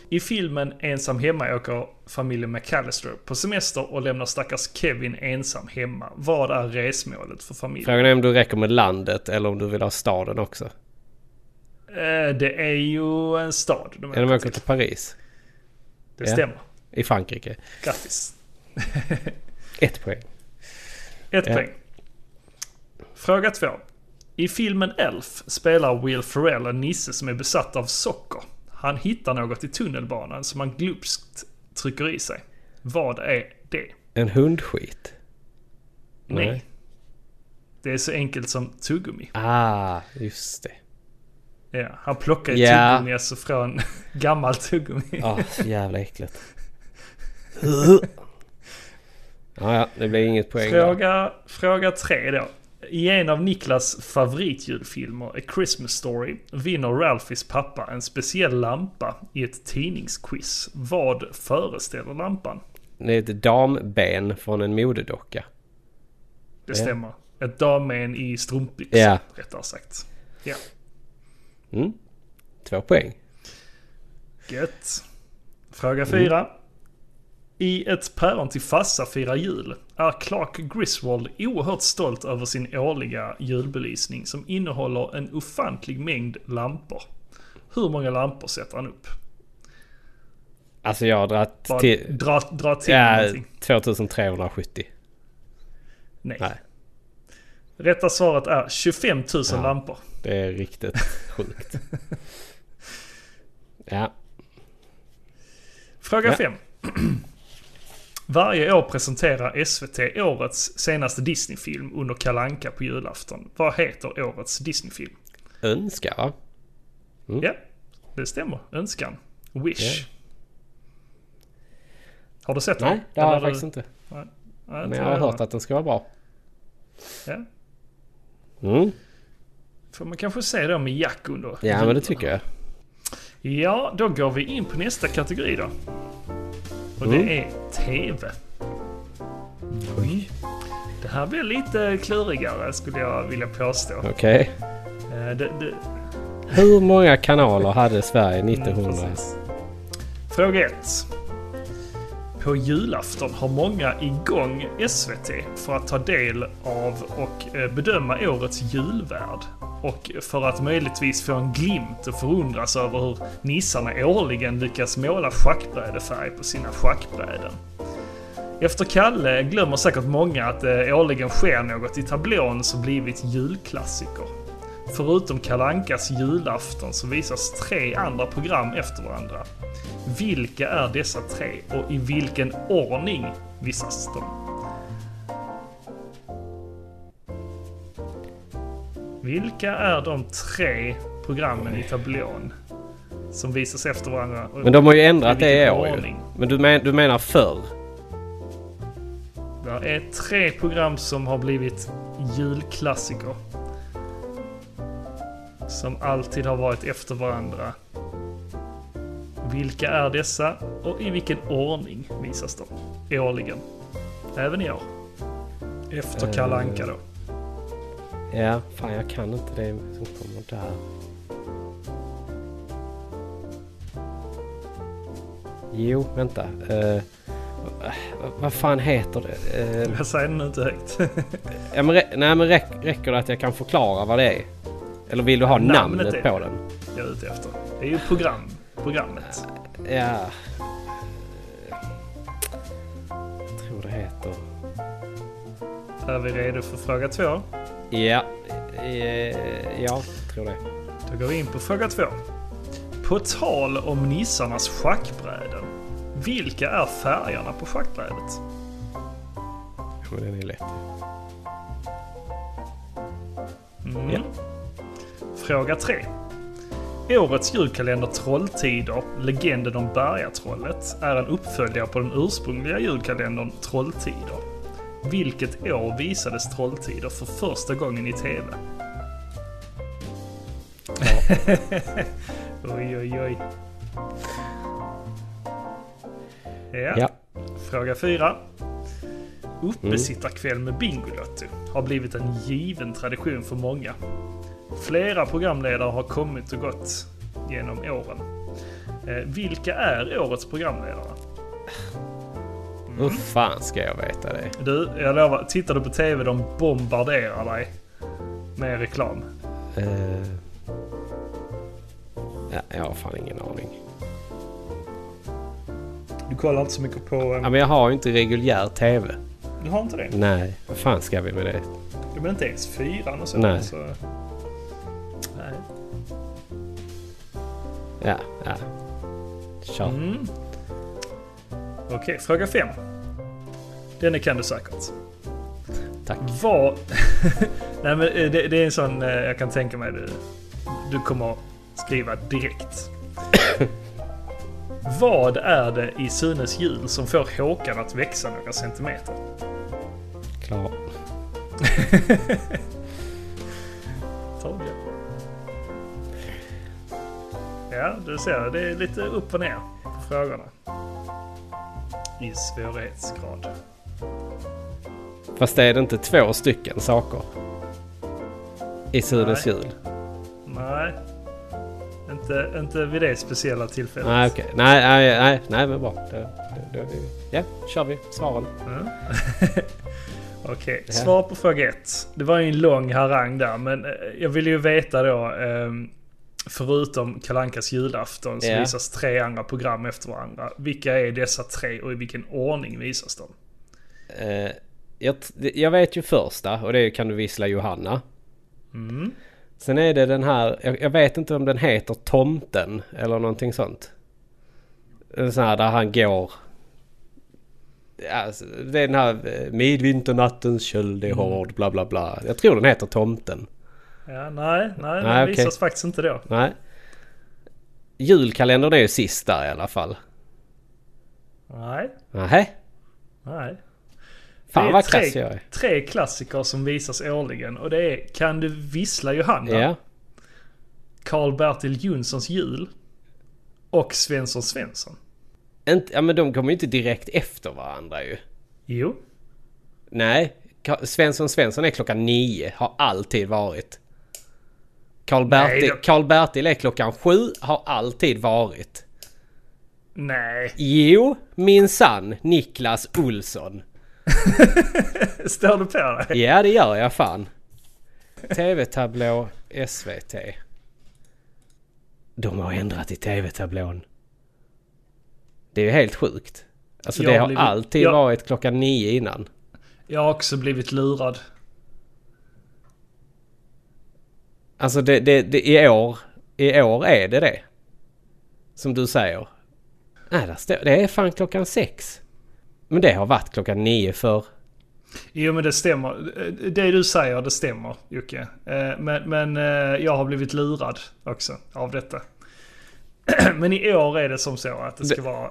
I filmen Ensam hemma åker familjen McAllister på semester och lämnar stackars Kevin ensam hemma. Vad är resmålet för familjen? Frågan är om du räcker med landet eller om du vill ha staden också. Eh, det är ju en stad de om åker jag åker till Paris. Det ja. stämmer. I Frankrike. Grattis. Ett poäng. Ett Ja. poäng. Fråga 2. I filmen Elf spelar Will Ferrell en nisse som är besatt av socker. Han hittar något i tunnelbanan som han glupskt trycker i sig. Vad är det? En hundskit. Nej. Nej. Det är så enkelt som tuggummi. Ah, just det. Ja, han plockar ju Ja. tuggummi alltså från gammalt tuggummi. Ah, så jävla äckligt. Ja, ja, det blir inget poäng. Fråga, fråga tre då. I en av Niklas favoritjulfilmer, A Christmas Story, vinner Ralphys pappa en speciell lampa i ett tidningsquiz. Vad föreställer lampan? Det är ett damben från en modedocka. Det Ja. stämmer. Ett dammen i strumpbyxor, Ja. rättare sagt. Ja, Mm. Två poäng. gött. Fråga fyra. I ett päron till farsa firar jul är Clark Griswold oerhört stolt över sin årliga julbelysning som innehåller en ofantlig mängd lampor. Hur många lampor sätter han upp? Alltså jag har dragit Bara till... dra, dra till Ja, någonting. 2370. Nej. Nej, Rätta svaret är 25 000 Ja. lampor. det är riktigt sjukt. Ja, Fråga Ja. 5. Varje år presenterar SVT årets senaste Disney-film under Kalanka på julafton. Vad heter årets Disney-film? önska va? Mm. Ja, det stämmer. Önskan. Wish. Ja. Har du sett den? Nej, det har jag faktiskt inte. Nej, Men inte jag har jag hört att den ska vara bra. Ja. Mm. Får man kanske se dem med Jack under. Ja, men det tycker jag. Ja, då går vi in på nästa kategori då. Och Mm. det är TV. Oj. Det här blir lite klurigare skulle jag vilja påstå. Okej. Eh, Det, det, Hur många kanaler hade Sverige 1900? Mm. Fråga 1. På julafton har många igång SVT för att ta del av och eh, bedöma årets julvärd. Och för att möjligtvis få en glimt och förundras över hur nissarna årligen lyckas måla schackbrädefärg på sina schackbräden. Efter Kalle glömmer säkert många att det årligen sker något i tablån som blivit julklassiker. Förutom Kalle Ankas julafton så visas tre andra program efter varandra. Vilka är dessa tre och i vilken ordning visas de? Vilka är de tre programmen i tablån som visas efter varandra? Men de har ju ändrat det i år ju. ordning? Men du, men, du menar förr? Det är tre program som har blivit julklassiker. Som alltid har varit efter varandra. Vilka är dessa och i vilken ordning visas de? Årligen. Även i år. Efter Eh. Kalle Anka då. Ja, fan jag kan inte det som kommer där. Jo, vänta. Uh, vad fan heter det? Eh, Jag säger det nu inte högt. ja, men, nej men räck, räcker det att jag kan förklara vad det är? Eller vill du ha Namnet namnet, är på den? jag är ute efter. Det är ju program. Programmet. Ja. Jag tror det heter... Är vi redo för fråga två? Ja. Eh, ja, jag tror det. Då går vi in på fråga två. På tal om nissarnas schackbräden. Vilka är färgerna på schackbrädet? Den är lätt. Mm. Ja. Fråga 3. Årets julkalender Trolltider, Legenden om Bergatrollet, är en uppföljare på den ursprungliga julkalendern Trolltider. Vilket år visades Trolltider för första gången i TV? oj, oj, oj. Ja. Ja. Fråga 4. Uppesittarkväll med Bingolotto har blivit en given tradition för många. Flera programledare har kommit och gått genom åren. Eh, vilka är årets programledare? Hur fan ska jag veta det? Du, jag lovar, tittar du på TV de bombarderar dig med reklam. Eh, ja, jag har fan ingen aning. Du kollar inte så mycket på... eh, Ja, men jag har ju inte reguljär TV. Du har inte det? Nej, vad fan ska vi med det? Du men inte ens fyran och så. Nej. Så, nej. Ja, ja. Kör. Mm. Okej, fråga 5. Den kan du säkert. Tack. Vad... Nej men eh, det, det är en sån eh, jag kan tänka mig du, du kommer skriva direkt. Vad är det i Sunes jul som får Håkan att växa några centimeter? Klar. Ja, du ser. Det är lite upp och ner på frågorna. I svårighetsgrad. Fast är det inte två stycken saker? I Sunes jul? Nej. Inte Inte, vid det speciella tillfället. Nej, okej. Nej, nej, nej, nej, men bra. Då, då, då, ja, kör vi svaren. Ja. Okej, Ja. svar på fråga ett. Det var ju en lång harang där, men eh, jag ville ju veta då, ehm, förutom Kalankas julafton, så Ja. visas tre andra program efter varandra. Vilka är dessa tre och i vilken ordning visas de? Eh, jag, jag vet ju första och det är Kan du vissla Johanna. Mm. Sen är det den här, jag, jag vet inte om den heter Tomten eller någonting sånt. En sån här där han går. Alltså, det är den här eh, Midvinternattens köld är hård bla bla bla. Jag tror den heter Tomten. Ja, nej, nej, Nej, den visas faktiskt inte då. Nej. Julkalendern är ju sist där i alla fall. Nej, Nähä? nej. Fan Det är vad tre- krass jag är. Tre klassiker som visas årligen och det är Kan du vissla Johanna? Ja. Karl-Bertil Jonssons jul och Svensson Svensson. Inte, ja men de kommer ju inte direkt efter varandra ju. Jo, Nej. Svensson Svensson är klockan nio. Har alltid varit. Karl-Bertil då. Karl-Bertil är klockan sju. Har alltid varit. nej. Jo, minsann. Niklas Olsson. Står du på dig? Ja, det gör jag fan. TV-tablå SVT. De har ändrat i TV-tablån. Det är ju helt sjukt. Alltså Jag det har har blivit- alltid jag- varit klockan nio innan. Jag har också blivit lurad. Alltså det, det, det, i år, i år är det det. Som du säger. Nej, där står, det är fan klockan sex. Men det har varit klockan nio för. Jo men det stämmer. Det du säger det stämmer Jocke. Eh, Men, men eh, jag har blivit lurad också av detta. Men i år är det som så att det ska vara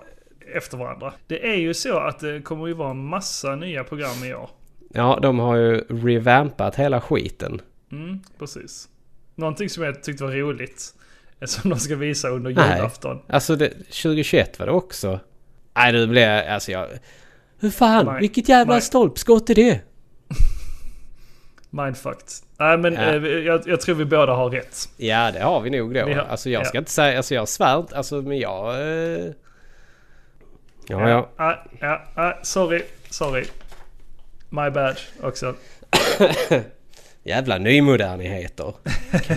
efter varandra. Det är ju så att det kommer ju vara en massa nya program i år. Ja, de har ju revampat hela skiten. Mm, precis. Någonting som jag tyckte var roligt. eh, Som de ska visa under Nej. julafton. Alltså det, 2021 var det också. Nej, nu blir jag... Alltså jag... Hur fan? Nej. Vilket jävla Nej. stolpskott är det? Mindfucked. Nej men Ja. eh, jag, jag tror vi båda har rätt. Ja, det har vi nog då. Vi har- Alltså jag ska ja. inte säga... Alltså jag svär inte. Alltså men jag... Eh... Ja, ja. Ja, ja, ja, sorry. Sorry. My bad också. Jävla nymodernigheter.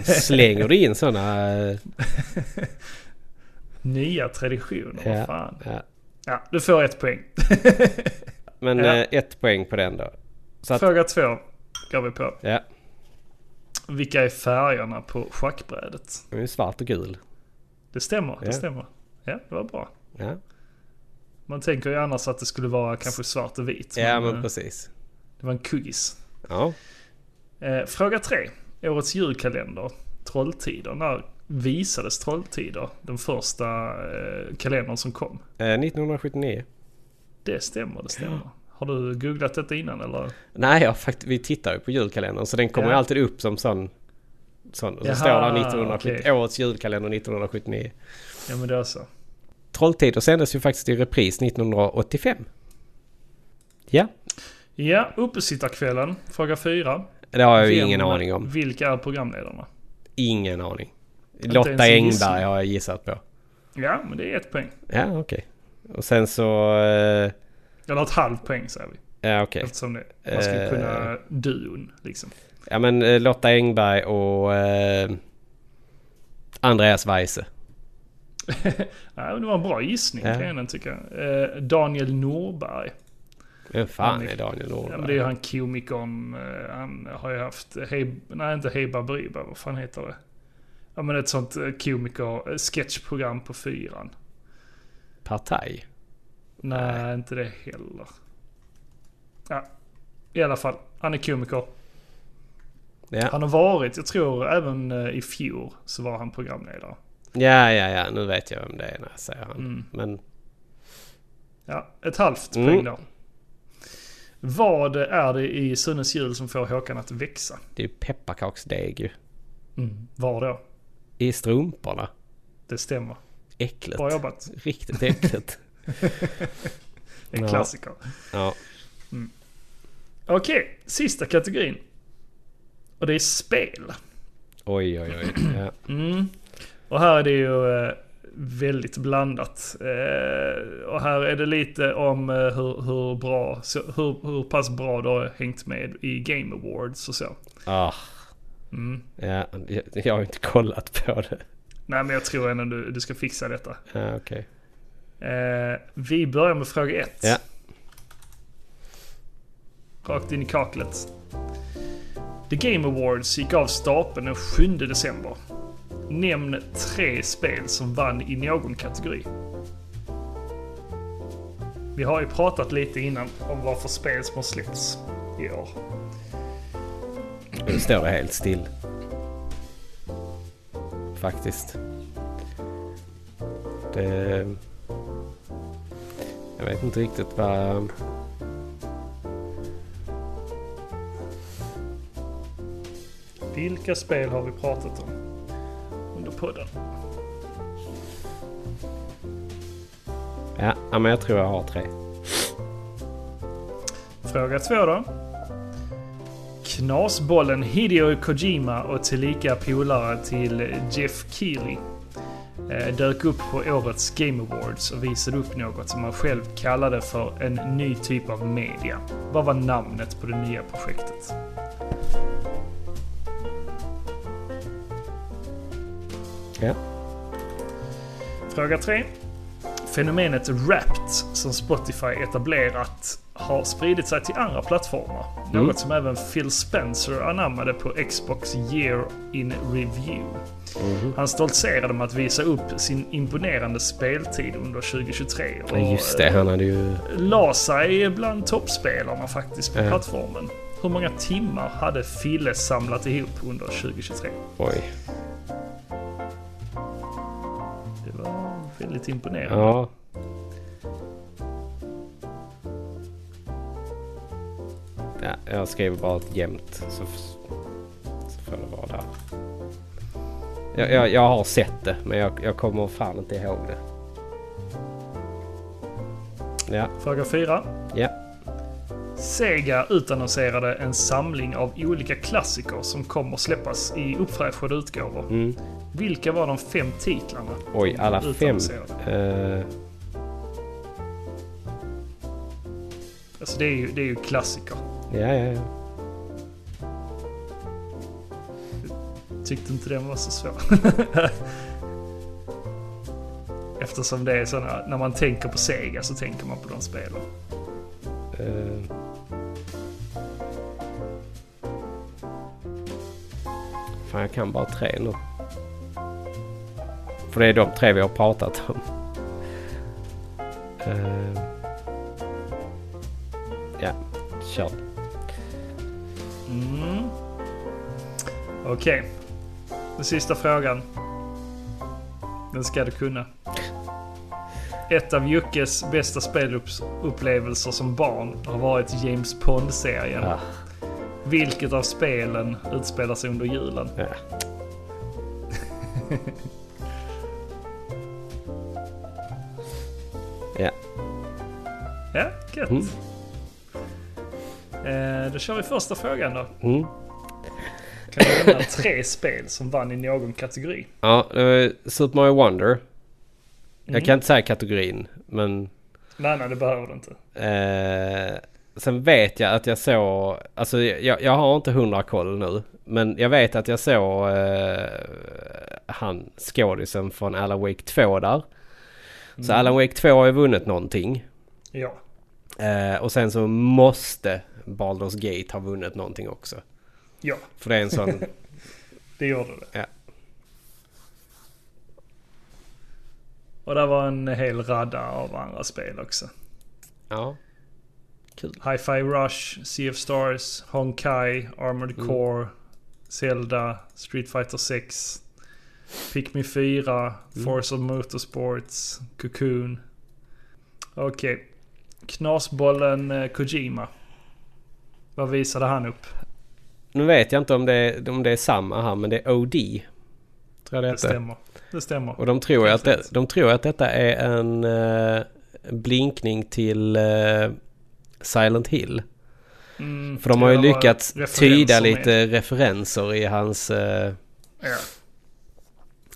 Slänger du in såna... eh, Nya traditioner, vad Ja, fan. ja. Ja, du får ett poäng. Men Ja. eh, ett poäng på den då. Så att, Fråga två går vi på. ja. Vilka är färgerna på schackbrädet? Det är svart och gul. Det stämmer, det Ja. stämmer. Ja, det var bra. Ja, Man tänker ju annars att det skulle vara kanske svart och vit. ja men, men eh, precis. det var en kuggis. Ja. Eh, fråga tre. Årets julkalender. Trolltider. När visades Trolltider? Den första eh, kalendern som kom. Eh, 1979. Det stämmer, det stämmer. Har du googlat detta innan eller? Nej, jag, fakt- vi tittar ju på julkalendern så den kommer Ja. alltid upp som sån. sån. Och så Jaha, står det 1970, okej. årets julkalender 1979. Ja men det är så. Trolltider sändes ju faktiskt i repris 1985. Ja, Ja, uppesittarkvällen. Fråga fyra. Det har jag ju ingen aning om. Vilka är programledarna? Ingen aning. ens Lotta en Engberg har jag gissat på. Ja, men det är ett poäng. Ja, okej. Och sen så... eh, Eller ett halvt poäng säger vi. Ja, okej. Eftersom det, man Eh. kunna duon liksom. Ja, men eh, Lotta Engberg och eh, Andreas Weise. Nej, men det var en bra gissning Ja. kan jag tycka. Eh, Daniel Norberg. Vem fan Han är- Daniel Ja, men det är han komikern. eh, Han har ju haft, hej, nej inte Hej Baberiba, vad fan heter det? Ja men ett sånt eh, komiker, eh, sketchprogram på fyran. Partaj? Nej, inte det heller. Ja, i alla fall. Han är komiker. Ja. Han har varit, jag tror även i fjol så var han programledare. ja, ja, ja. Nu vet jag vem det är när jag säger han. Mm. Men Ja, ett halvt Mm. poäng då. Vad är det i Sunnes jul som får Håkan att växa? det är ju pepparkaksdeg ju. Mm. Var då? I strumporna. Det stämmer. Äckligt. Bra jobbat. Riktigt äckligt. En Ja. klassiker. ja. Okej, sista kategorin. Och det är spel. Oj, oj, oj. Ja. Mm. Och här är det ju eh, väldigt blandat. Eh, och här är det lite om eh, hur, hur, bra, så, hur, hur pass bra du har hängt med i Game Awards och så. Ah, Mm. ja, jag, jag har inte kollat på det. Nej men jag tror ändå du, du ska fixa detta. Ja, okej. Eh, vi börjar med fråga ett. Ja. Rakt in i kaklet. The Game Awards gick av stapeln den 7 december. Nämn tre spel som vann i någon kategori. Vi har ju pratat lite innan om vad för spel som har släppts i år. Nu står det helt still. Faktiskt. Det... Jag vet inte riktigt vad... Vilka spel har vi pratat om under podden? Ja, ja, men jag tror jag har tre. Fråga två då. Knasbollen Hideo Kojima och tillika polare till Jeff Keely eh, dök upp på årets Game Awards och visade upp något som han själv kallade för en ny typ av media. Vad var namnet på det nya projektet? Ja. Fråga 3. Fenomenet Wrapped som Spotify etablerat har spridit sig till andra plattformar. Mm. Något som även Phil Spencer anammade på Xbox Year in Review. Mhm. Han stoltserade med att visa upp sin imponerande speltid under 2023 och Just det, han hade ju... eh, la sig bland toppspelarna faktiskt på Ja. plattformen. Hur många timmar hade Fille samlat ihop under 2023? Oj. Väldigt imponerande. Ja. Ja, jag skriver bara jämnt så, så får det vara där. Jag, jag, jag har sett det men jag, jag kommer fan inte ihåg det. Ja, Fråga 4. ja. Sega utannonserade en samling av olika klassiker som kommer släppas i uppfräschade utgåvor. Mm. Vilka var de fem titlarna? Oj, alla fem. Eh, Alltså det är ju, det är ju klassiker. ja, ja, ja. Tyckte inte den var så svår. Eftersom det är sådana, när man tänker på Sega så tänker man på de spelen. Eh. Fan, jag kan bara tre nu. För det är de tre vi har pratat om. Eh. Ja, kör. Mm. Okej. Den sista frågan. Den ska du kunna. Ett av Juckes bästa spelupplevelser som barn har varit James Pond-serien. Ah, Vilket av spelen utspelar sig under julen? ja. Ja, gött. Mm. Eh, då kör vi första frågan då. Mm. Kan du nämna tre spel som vann i någon kategori? Ja, det var Super Mario Wonder. Mm. Jag kan inte säga kategorin, men Nej, nej, det behöver du inte. Eh, sen vet jag att jag såg, alltså jag, jag har inte hundra koll nu. Men jag vet att jag såg eh, han skådisen från Alan Wake 2 där. Så Mm. Alan Wake 2 har ju vunnit någonting. Ja. Eh, och sen så måste Baldur's Gate ha vunnit någonting också. Ja, För det är en sån, det gjorde det. Ja. Och där var en hel radda av andra spel också. ja. Kul. Hi-Fi Rush, Sea of Stars, Honkai, Armored Mm. Core, Zelda, Street Fighter 6, Pikmin 4, Mm. Forza Motorsports, Cocoon. Okej. Knasbollen eh, Kojima. Vad visade han upp? Nu vet jag inte om det, är, om det är samma här men det är OD. Tror jag det Det stämmer. Det stämmer. Och de tror, att det, de tror att detta är en eh, blinkning till eh, Silent Hill. Mm, För de har ju lyckats tyda lite referenser i hans... Eh, Ja.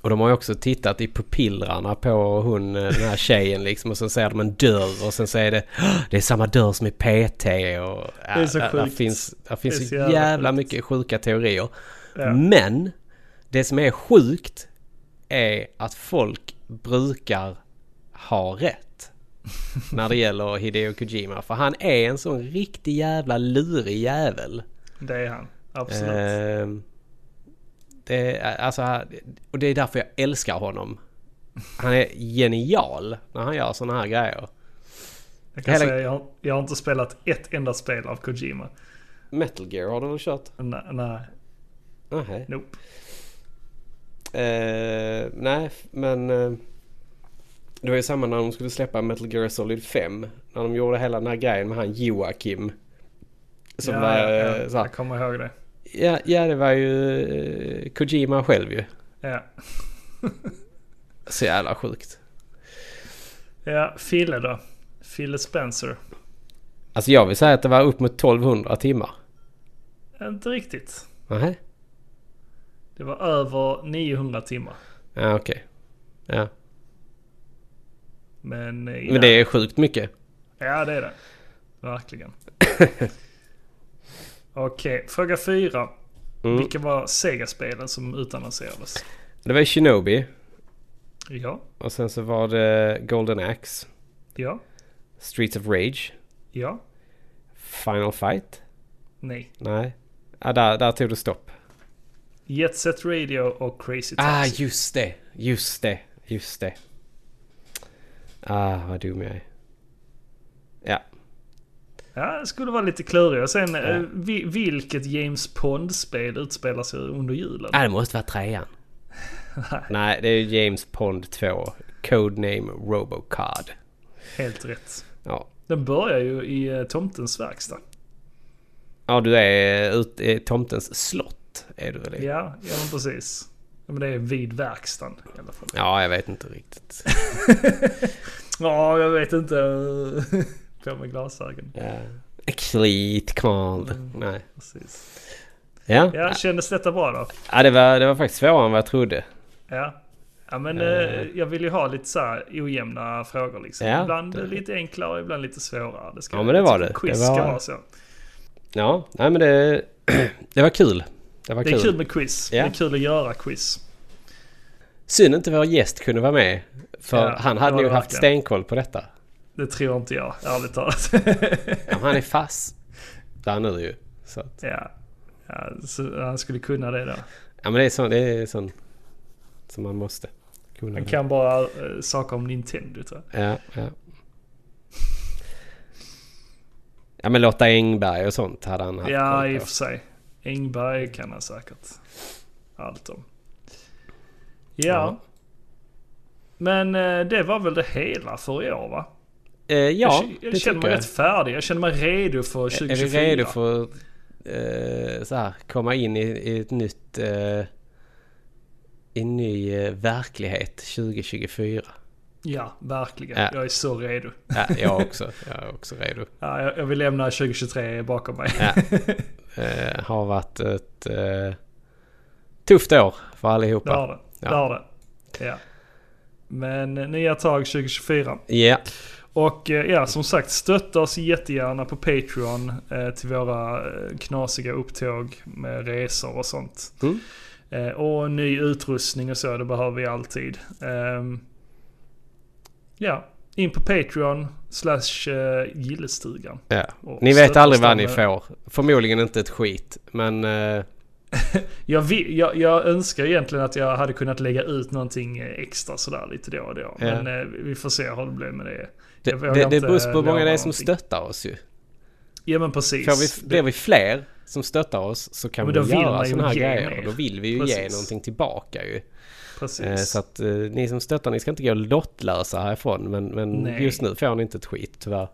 Och de har ju också tittat i pupillrarna på hon, eh, den här tjejen liksom. Och så ser de en dörr och sen är det "Åh, det är samma dörr som i PT. Och, det är så Där sjukt. finns, där finns Det så jävla jävla mycket sjuka teorier. Ja. Men det som är sjukt är att folk brukar ha rätt. när det gäller Hideo Kojima. För han är en sån riktig jävla lurig jävel. Det är han. Absolut. Ehm, det, alltså, och det är därför jag älskar honom. Han är genial när han gör såna här grejer. jag kan hela- säga jag, har- jag har inte spelat ett enda spel av Kojima. Metal Gear har du väl kört? Nej, nej Nej. nope. Eh, nej, men... eh, det var ju samma när de skulle släppa Metal Gear Solid 5. När de gjorde hela den här grejen med han Joakim. Som ja, var... ja, eh, ja. här- Jag kommer ihåg det. Ja, ja, det var ju eh, Kojima själv ju. Ja. Så jävla sjukt. ja, Fille då? Fille Spencer. Alltså jag vill säga att det var upp mot 1200 timmar. Inte riktigt. Nej. Det var över 900 timmar. Ja, okej. Ja. Men, eh, ja. Men det är sjukt mycket. Ja, det är det. Verkligen. Okej, fråga fyra. Mm. Vilka var Sega-spelen som utannonserades? Det var Shinobi. Ja, Och sen så var det Golden Axe. ja, Streets of Rage. ja, Final Fight. nej. Nej. Ja, där, där tog det stopp. Jet Set Radio och Crazy Ah, Taxi. just det. Just det. Just det. Ah, vad dum jag är. Ja. Ja, det skulle vara lite klurigt. Och sen, Ja. eh, vi, vilket James Pond-spel utspelar sig under julen? Ah, det måste vara trean. Nej, det är James Pond 2. Codename Robocard. Helt rätt. Ja. Den börjar ju i eh, Tomtens verkstad. Ja, du är ute i tomtens slott. Är du väl i? Ja, ja men precis. Ja, men det är vid verkstaden i alla fall. Ja, jag vet inte riktigt. Ja, jag vet inte. På med glasögon. Ja. Exlit Command. Mm. Nej. Precis. Ja. Ja, kändes detta bra då? ja det, var, det var faktiskt svårare än vad jag trodde. Ja. Ja men eh, jag vill ju ha lite så här ojämna frågor liksom. Ja, ibland det- lite enklare, ibland lite svårare. Det ska, Ja, men det var tycker det. Quiz Det var- ska vara så. Ja, nej men det, det var kul. Det var Det kul. är kul med quiz. Ja. Det är kul att göra quiz. Synd inte vår gäst kunde vara med. För Ja, han hade nog haft stenkoll på detta. Det tror inte jag, ärligt talat. Ja, han är fast där nu ju. Så att, ja. ja, så han skulle kunna det då. ja men det är sån, det är som man måste kunna. Han kan bara eh, saker om Nintendo tror jag. Ja, ja. Ja men Lotta Engberg och sånt hade han haft Ja, i och för sig. Engberg kan han säkert allt om. Ja. Ja. Men eh, det var väl det hela för i år va? Eh, ja, jag, jag det känner mig jag. rätt färdig. Jag känner mig redo för 2024. Är vi redo för eh, så här, komma in i, i ett nytt... Eh, i en ny eh, verklighet 2024? Ja, verkligen. Ja. Jag är så redo. Ja, jag också. Jag är också redo. Ja, jag, jag vill lämna 2023 bakom mig. Ja. Eh, har varit ett eh, tufft år för Det allihopa. har det. Ja. Det har det. Ja. Men nya tag 2024. Ja, Och eh, ja, som sagt, stötta oss jättegärna på Patreon eh, till våra eh, knasiga upptåg med resor och sånt. Mm. Eh, och ny utrustning och så, det behöver vi alltid. Ehm, ja, in på Patreon slash eh, gillestugan. ja. Ni vet aldrig vad ni får. Förmodligen inte ett skit. Men eh, Jag, vill, jag, jag önskar egentligen att jag hade kunnat lägga ut någonting eh, extra sådär lite då och då. Ja. Men eh, vi får se hur det blir med det. Det, det, det beror på hur många det är som stöttar oss ju. Ja men precis. Får vi, blir vi fler som stöttar oss så kan vi göra sådana här ge grejer. mer. Då vill vi ju ge Precis. någonting tillbaka ju. Precis. Eh, så att eh, ni som stöttar, ni ska inte gå lottlösa härifrån. Men, men Nej. just nu får ni inte ett skit tyvärr.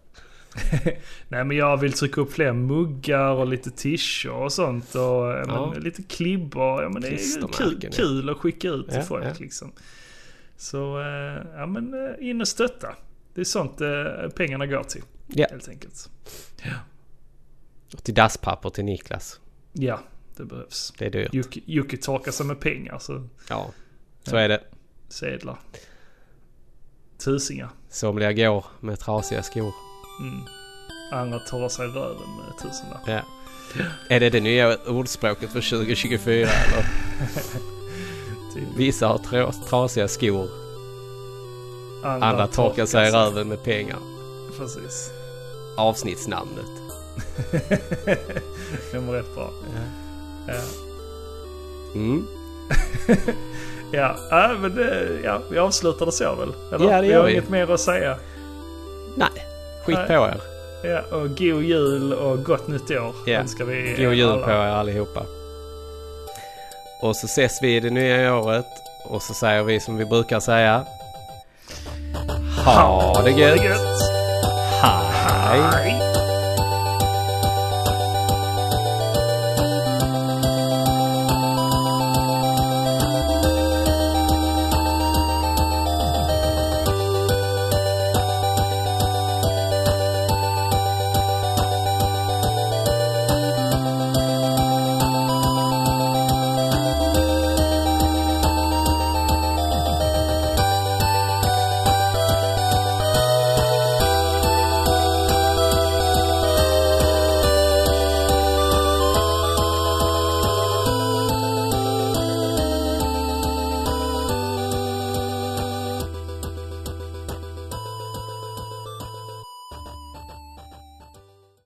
Nej men jag vill trycka upp fler muggar och lite t-shirts och sånt. Och ja, Ja. men, lite klibbor. Ja, men det är ju kul, kul att skicka ut till Ja, folk ja. liksom. Så eh, ja men eh, in och stötta. Det är sånt eh, pengarna går till. Ja. Helt enkelt. Och till dasspapper till Niklas. Ja, det behövs. Det är dyrt. Jocke, Jocke torkar sig med pengar så Ja. Så är det. Sedlar. Tusingar. Somliga går med trasiga skor. Mm. Andra torrar sig röven med tusenlapp. Ja. Är det det nya ordspråket för 2024 eller? Vissa har tra- trasiga skor. Andra torkar sig i röven med pengar. Precis. Avsnittsnamnet. det var rätt bra. Ja. Mm. Ja, ja men det, ja, vi avslutar det så väl? Eller? Ja, det vi gör har vi. inget mer att säga. Nej, skit Nej. på er. Ja, och god jul och gott nytt år Ja. önskar vi God jul alla. på er allihopa. Och så ses vi i det nya året. Och så säger vi som vi brukar säga. Ha det gött! Hej! Hej!